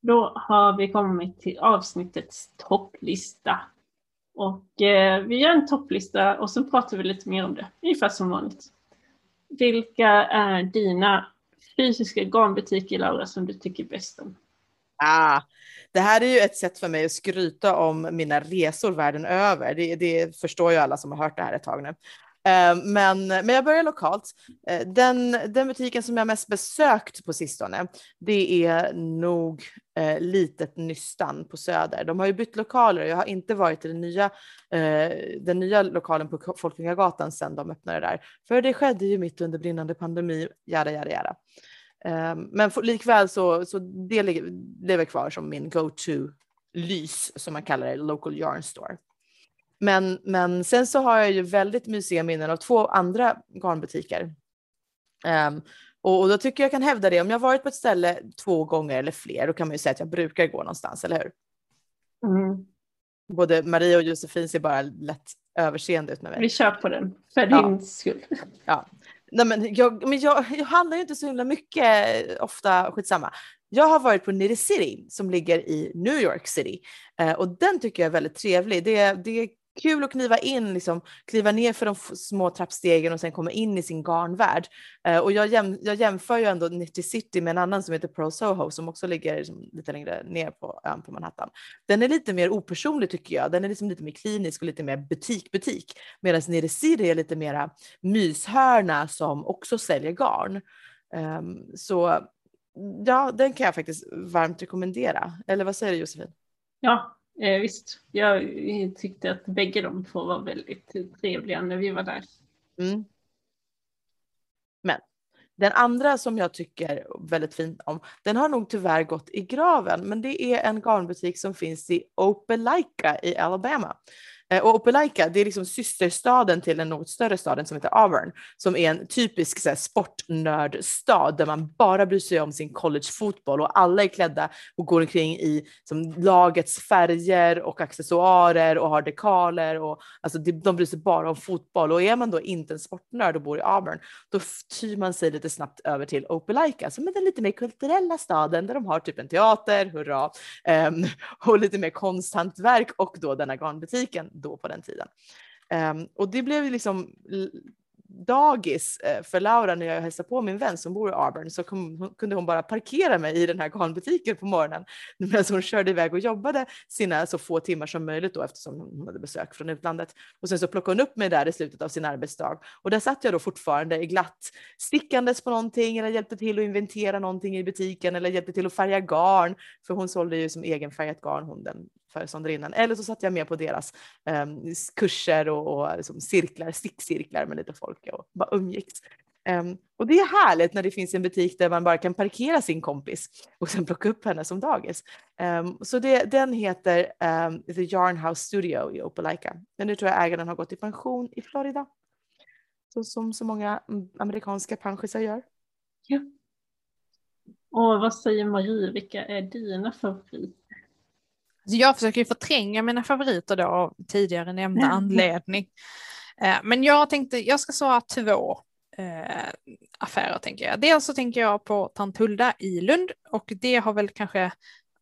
Då har vi kommit till avsnittets topplista. Och eh, vi gör en topplista och så pratar vi lite mer om det, ungefär som vanligt. Vilka är dina fysiska garnbutiker, Laura, som du tycker bäst om? Ah, det här är ju ett sätt för mig att skryta om mina resor världen över. Det, det förstår ju alla som har hört det här ett tag nu. Eh, men, men jag börjar lokalt. Eh, den, den butiken som jag mest besökt på sistone, det är nog eh, Litet Nystan på Söder. De har ju bytt lokaler och jag har inte varit i den nya, eh, den nya lokalen på Folkungagatan sedan de öppnade där. För det skedde ju mitt under brinnande pandemi, jada, jada, jada. Eh, Men för, likväl så, så det lever kvar som min go-to-lys, som man kallar det, local yarn store. Men, men sen så har jag ju väldigt mysiga minnen av två andra garnbutiker. Ehm, och, och då tycker jag kan hävda det, om jag varit på ett ställe två gånger eller fler, då kan man ju säga att jag brukar gå någonstans, eller hur? Mm. Både Maria och Josefin ser bara lätt överseende ut med mig. Vi kör på den, för Ja. din skull. Nej, men jag, men jag, jag handlar ju inte så himla mycket, eh, ofta skitsamma. Jag har varit på Nitty City som ligger i New York City eh, och den tycker jag är väldigt trevlig. Det, det kul att kliva in, liksom, kliva ner för de små trappstegen och sen komma in i sin garnvärld. Eh, och jag, jäm, jag jämför ju ändå Nitty City med en annan som heter Pro Soho som också ligger liksom, lite längre ner på ön på Manhattan. Den är lite mer opersonlig tycker jag. Den är liksom lite mer klinisk och lite mer butik-butik. Medan Nitty City är lite mera myshörna som också säljer garn. Ehm, så ja, den kan jag faktiskt varmt rekommendera. Eller vad säger du Josefin? Ja, eh, visst. Jag tyckte att bägge de två var väldigt trevliga när vi var där. Mm. Men den andra som jag tycker väldigt fint om, den har nog tyvärr gått i graven, men det är en garnbutik som finns i Opelika i Alabama. Eh, och Opelika, det är liksom systerstaden till den något större staden som heter Auburn, som är en typisk så här, sportnördstad där man bara bryr sig om sin collegefotboll och alla är klädda och går omkring i som, lagets färger och accessoarer och har dekaler och alltså, de, bryr sig bara om fotboll. Och är man då inte en sportnörd och bor i Auburn, då tyr man sig lite snabbt över till Opelika som är den lite mer kulturella staden där de har typ en teater, hurra, um, <laughs> och lite mer konsthantverk och då denna garnbutiken då på den tiden. Ehm, och det blev liksom dagis eh, för Laura när jag hälsade på min vän som bor i Auburn så kom, kunde hon bara parkera mig i den här garnbutiken på morgonen <laughs> medan hon körde iväg och jobbade sina så få timmar som möjligt då eftersom hon hade besök från utlandet. Och sen så plockade hon upp mig där i slutet av sin arbetsdag och där satt jag då fortfarande i glatt stickandes på någonting eller hjälpte till att inventera någonting i butiken eller hjälpte till att färga garn för hon sålde ju som egenfärgat garn hon den föreståndarinnan. Eller så satt jag med på deras em, kurser och, och liksom cirklar, stickcirklar med lite folk och bara umgicks. Um, och det är härligt när det finns en butik där man bara kan parkera sin kompis och sen plocka upp henne som dagis. Um, så det, den heter um, The Yarn House Studio i Opelika. Men nu tror jag ägaren har gått i pension i Florida. Så som så många amerikanska pensionärer gör. Ja. Och vad säger Marie, vilka är dina favoriter? Alltså jag försöker ju förtränga mina favoriter då av tidigare nämnda <laughs> anledning. Eh, men jag tänkte, jag ska svara två eh, affärer tänker jag. Dels så tänker jag på Tantulda i Lund och det har väl kanske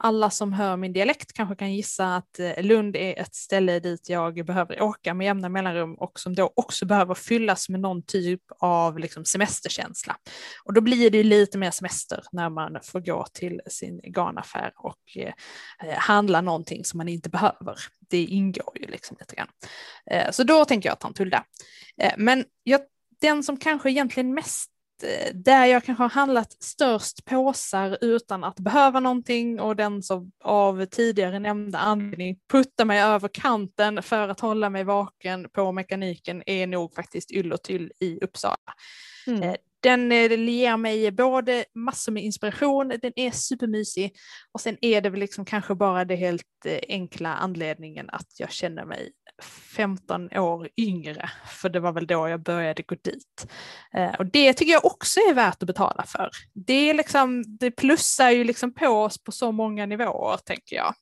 alla som hör min dialekt kanske kan gissa att eh, Lund är ett ställe dit jag behöver åka med jämna mellanrum och som då också behöver fyllas med någon typ av liksom semesterkänsla. Och då blir det lite mer semester när man får gå till sin garnaffär och eh, eh, handla någonting som man inte behöver. Det ingår ju liksom lite grann. Eh, så då tänker jag Tantulda. Eh, men jag, den som kanske egentligen mest där jag kanske har handlat störst påsar utan att behöva någonting och den som av tidigare nämnda anledning puttar mig över kanten för att hålla mig vaken på mekaniken är nog faktiskt Ylletyll i Uppsala. Mm. Eh, den eh, ger mig både massor med inspiration, den är supermysig och sen är det väl liksom kanske bara det helt enkla anledningen att jag känner mig 15 år yngre, för det var väl då jag började gå dit. Eh, och det tycker jag också är värt att betala för. Det, är liksom, det plussar ju liksom på oss på så många nivåer, tänker jag.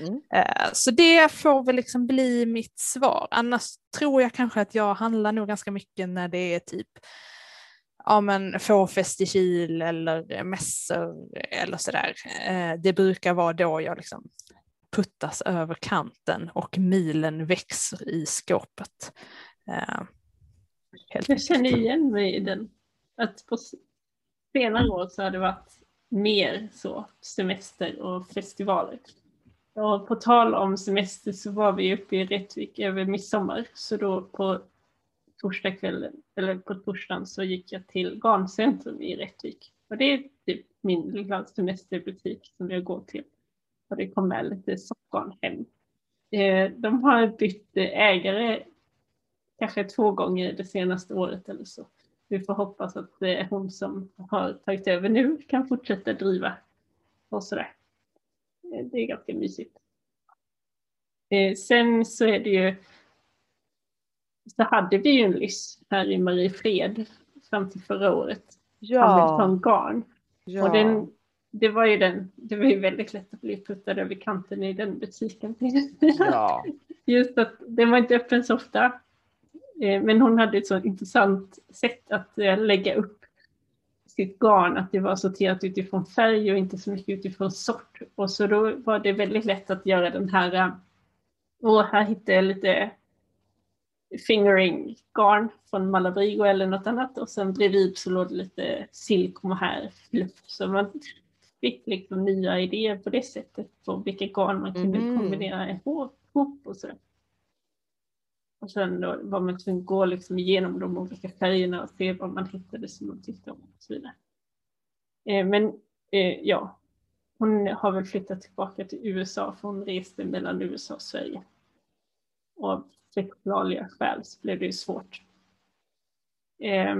Mm eh, så det får väl liksom bli mitt svar. Annars tror jag kanske att jag handlar nog ganska mycket när det är typ ja men fårfest i Kil eller mässor eller sådär. Eh, det brukar vara då jag liksom puttas över kanten och milen växer i skåpet. Uh, jag känner igen mig i den. Att på senare år så har det varit mer så semester och festivaler. Och på tal om semester så var vi uppe i Rättvik över midsommar. Så då på torsdagskvällen, eller på torsdagen så gick jag till Garncentrum i Rättvik. Och det är typ min lilla semesterbutik som jag går till och det kom med lite sockgarn hem. Eh, de har bytt ägare kanske två gånger det senaste året eller så. Vi får hoppas att det är hon som har tagit över nu kan fortsätta driva och sådär. Eh, det är ganska mysigt. Eh, sen så är det ju så hade vi ju en lyss här i Mariefred fram till förra året. Ja. Hamilton Garn. Ja. Och den det var ju den, det var ju väldigt lätt att bli puttad över kanten i den butiken. Ja. <laughs> Just att den var inte öppen så ofta. Eh, men hon hade ett så intressant sätt att eh, lägga upp sitt garn, att det var sorterat utifrån färg och inte så mycket utifrån sort. Och så då var det väldigt lätt att göra den här, och här hittade jag lite fingering garn från Malabrigo eller något annat och sen bredvid så låg det lite silk och här fluff. Så man fick liksom nya idéer på det sättet på vilka garn man kunde mm. kombinera ihop och så. Och sen då var man tvungen att gå liksom igenom de olika färgerna och se vad man hittade som man tyckte om och så vidare. Eh, men eh, ja, hon har väl flyttat tillbaka till USA för hon reste mellan USA och Sverige. Och av förklarliga skäl så blev det ju svårt. Eh,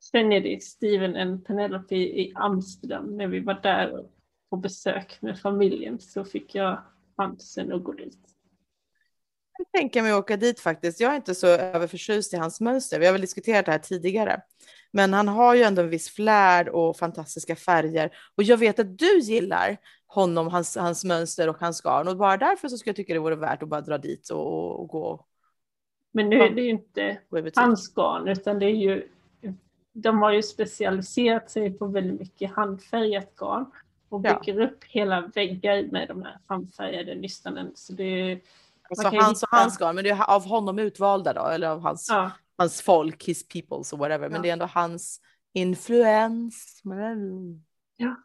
Sen är det Steven och Penelope i Amsterdam. När vi var där på besök med familjen så fick jag chansen att gå dit. Jag tänker mig att åka dit faktiskt. Jag är inte så överförtjust i hans mönster. Vi har väl diskuterat det här tidigare. Men han har ju ändå en viss flärd och fantastiska färger. Och jag vet att du gillar honom, hans, hans mönster och hans garn. Och bara därför så skulle jag tycka det vore värt att bara dra dit och, och gå. Men nu är det ju inte hans garn, utan det är ju de har ju specialiserat sig på väldigt mycket handfärgat garn och bygger ja. upp hela väggar med de här handfärgade nystanen. Så det, alltså hans och hans garn, men det är av honom utvalda då, eller av hans, ja. hans folk, his peoples och whatever, men ja. det är ändå hans influens. Ja.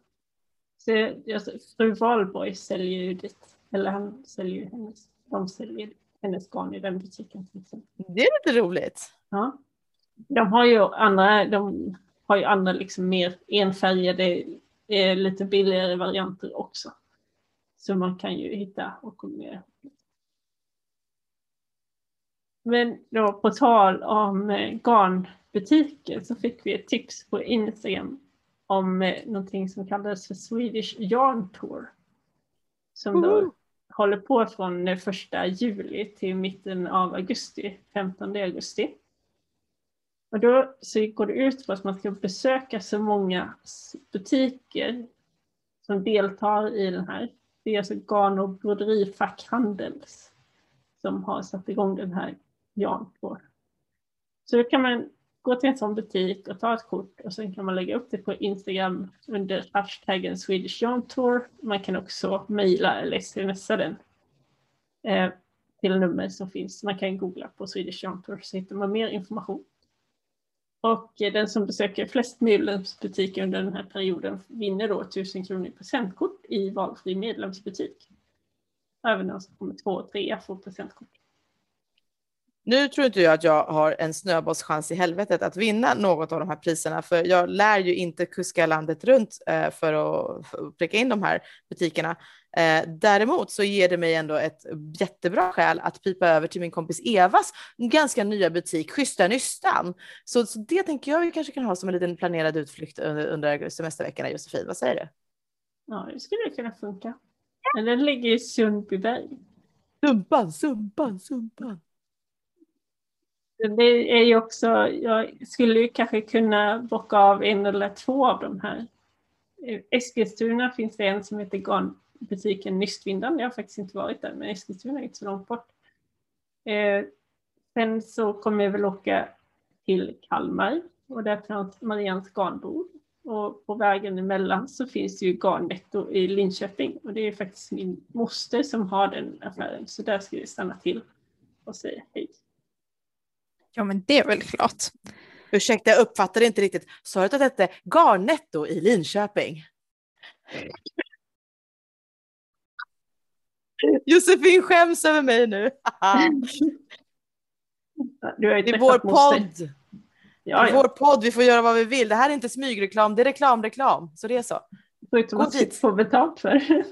Så, alltså, fru Valborg säljer ju dit, eller han säljer ju hennes, de säljer hennes garn i den butiken. Det är lite roligt. Ja de har ju andra, de har ju andra liksom mer enfärgade, eh, lite billigare varianter också. Så man kan ju hitta och kombinera. Men då på tal om eh, garn butiker så fick vi ett tips på Instagram om eh, någonting som kallades för Swedish Yarn Tour. Som då! Håller på från den första juli till mitten av augusti, 15 augusti. Och då så går det ut på att man ska besöka så många butiker som deltar i den här. Det är alltså garn och broderifackhandels som har satt igång den här Jan, på. Så då kan man gå till en sån butik och ta ett kort och sen kan man lägga upp det på Instagram under hashtaggen Swedish Yarn Tour. Man kan också mejla eller smsa den eh, till nummer som finns. Man kan googla på Swedish Yarn Tour så hittar man mer information. Och eh, den som besöker flest medlemsbutiker under den här perioden vinner då 1000 kronor i presentkort i valfri medlemsbutik. Även den som kommer två och trea får presentkort. Nu tror inte jag att jag har en snöbollschans i helvetet att vinna något av de här priserna, för jag lär ju inte kuska landet runt eh, för att pricka in de här butikerna. Eh, däremot så ger det mig ändå ett jättebra skäl att pipa över till min kompis Evas ganska nya butik, Schyssta Nystan. Så, så det tänker jag vi kanske kan ha som en liten planerad utflykt under, under semesterveckorna, Josefin. Vad säger du? Ja, det skulle kunna funka. Men den ligger i Sundbyberg. Sumpan, sumpan, sumpan. Det är ju också, jag skulle ju kanske kunna bocka av en eller två av de här. I Eskilstuna finns det en som heter garnbutiken Nystvindan. Jag har faktiskt inte varit där, men Eskilstuna är inte så långt bort. Eh, sen så kommer jag väl åka till Kalmar och där finns Marians garnbord. Och på vägen emellan så finns det ju Garnnetto i Linköping och det är faktiskt min moster som har den affären. Så där ska vi stanna till och säga hej. Ja men det är väl klart. Ursäkta, jag uppfattade inte riktigt. Sa du att det hette Garnetto i Linköping? <laughs> Josefin skäms över mig nu. <laughs> Du har ju Det är vår podd. Ja, Det är ja. vår podd, vi får göra vad vi vill. Det här är inte smygreklam, det är reklamreklam. Så det är så. får inte Gå man dit. få betalt för.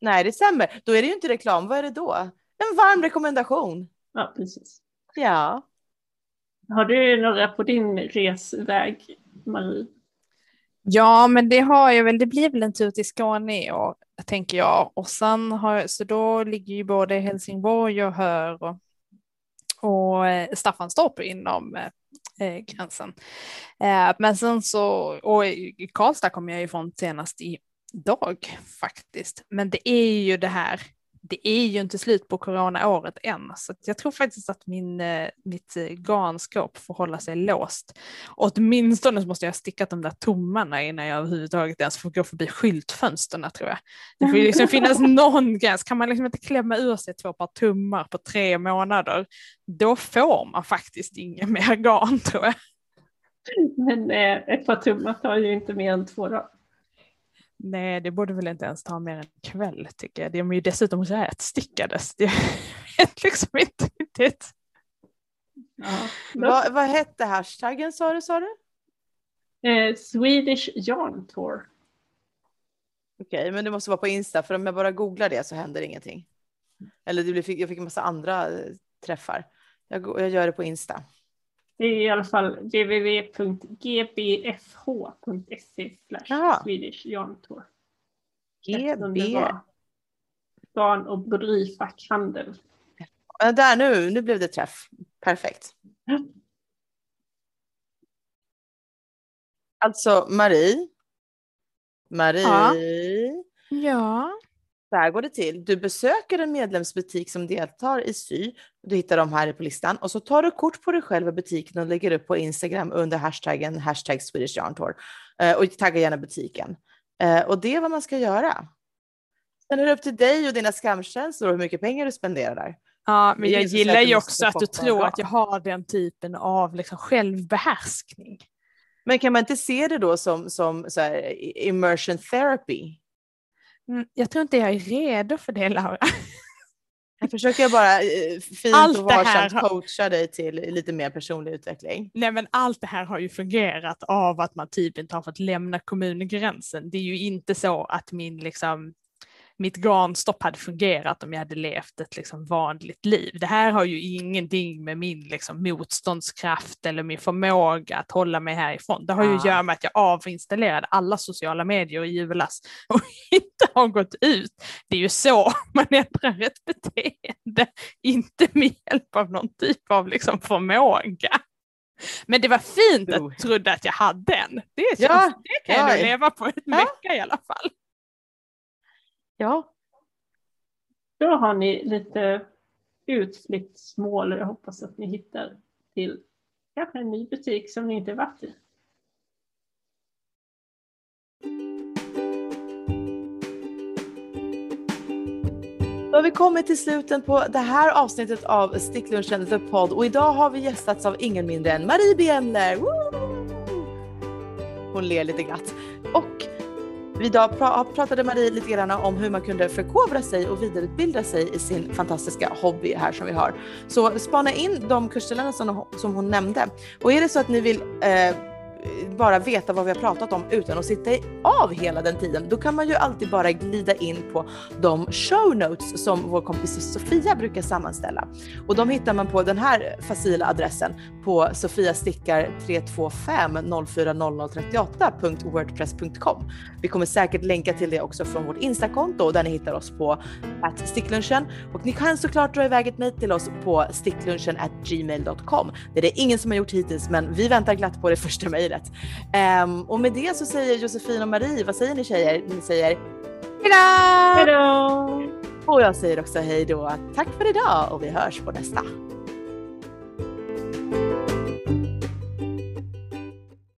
Nej, det stämmer. Då är det ju inte reklam. Vad är det då? En varm rekommendation. Ja, precis. Ja. Har du några på din resväg, Marie? Ja, men det har jag väl. Det blir väl en tur till Skåne i år, tänker jag. Och sen har, så då ligger ju både Helsingborg och Hör och, och eh, Staffanstorp inom eh, eh, gränsen. Eh, men sen så, och i i Karlstad kommer jag ifrån senast idag faktiskt. Men det är ju det här, det är ju inte slut på coronaåret än, så jag tror faktiskt att min, eh, mitt eh, garnskåp får hålla sig låst. Åtminstone så måste jag ha stickat de där tummarna innan jag överhuvudtaget ens får gå förbi skyltfönsterna tror jag. Det får ju liksom finnas <laughs> någon gräns. Kan man liksom inte klämma ur sig två par tummar på tre månader, då får man faktiskt inget <laughs> mer garn tror jag. Men eh, ett par tummar tar ju inte mer än två dagar. Nej, det borde väl inte ens ta mer än en kväll tycker jag. De är ju dessutom rätstickades. Jag <laughs> vet liksom inte riktigt. Ja. Vad, vad hette hashtaggen sa du? Sa du? Eh, Swedish Yarn Tour. Okej, men det måste vara på Insta, för om jag bara googlar det så händer ingenting. Eller det blir, jag fick en massa andra eh, träffar. Jag, jag gör det på Insta. Det är i alla fall www.gbfh.se Swedish Yarn Tour. GB. Garn och broderifackhandel. Ja, Där nu, nu blev det träff. Perfekt. Alltså Marie. Marie. Ja. Så här går det till. Du besöker en medlemsbutik som deltar i sy. Du hittar dem här på listan och så tar du kort på dig själv i butiken och lägger upp på Instagram under hashtaggen hashtag Swedish Yarn Tour. Eh, och tagga gärna butiken. Eh, och det är vad man ska göra. Sen är det upp till dig och dina skamkänslor hur mycket pengar du spenderar där. Ja, men jag gillar ju också att du tror att jag har den typen av liksom självbehärskning. Men kan man inte se det då som, som så här, immersion therapy? Mm, Jag tror inte jag är redo för det, Laura. <laughs> Jag försöker bara eh, fint Allt och varsamt har- coacha dig till lite mer personlig utveckling. Nej, men allt det här har ju fungerat av att man typ inte har fått lämna kommungränsen. Det är ju inte så att min liksom mitt garnstopp hade fungerat om jag hade levt ett liksom vanligt liv. Det här har ju ingenting med min liksom motståndskraft eller min förmåga att hålla mig härifrån. Det har ju att göra med att jag avinstallerade alla sociala medier i julas <laughs> och inte har gått ut. Det är ju så <laughs> man ändrar ett beteende, inte med hjälp av någon typ av liksom förmåga. Men det var fint att jag trodde att jag hade en. Det, känns, ja, det kan jag leva på en ja. vecka i alla fall. Ja. Då har ni lite utflyktsmål och jag hoppas att ni hittar till kanske en ny butik som ni inte varit i. Då har vi kommit till slutet på det här avsnittet av Sticklunchen The Pod och idag har vi gästats av ingen mindre än Marie Biemler. Hon ler lite glatt. Och Idag pratade Marie lite grann om hur man kunde förkovra sig och vidareutbilda sig i sin fantastiska hobby här som vi har. Så spana in de kursställen som, som hon nämnde. Och är det så att ni vill eh, bara veta vad vi har pratat om utan att sitta av hela den tiden, då kan man ju alltid bara glida in på de show notes som vår kompis Sofia brukar sammanställa. Och de hittar man på den här facila adressen på sofiastickar 325 040038.wordpress.com. Vi kommer säkert länka till det också från vårt Instakonto där ni hittar oss på sticklunchen och ni kan såklart dra iväg ett mejl till oss på sticklunchen gmail.com. Det är det ingen som har gjort hittills, men vi väntar glatt på det första mejlet livet. Um, och med det så säger Josefin och Marie, vad säger ni tjejer? Ni säger hejdå! hejdå! Och jag säger också hejdå. Tack för idag och vi hörs på nästa.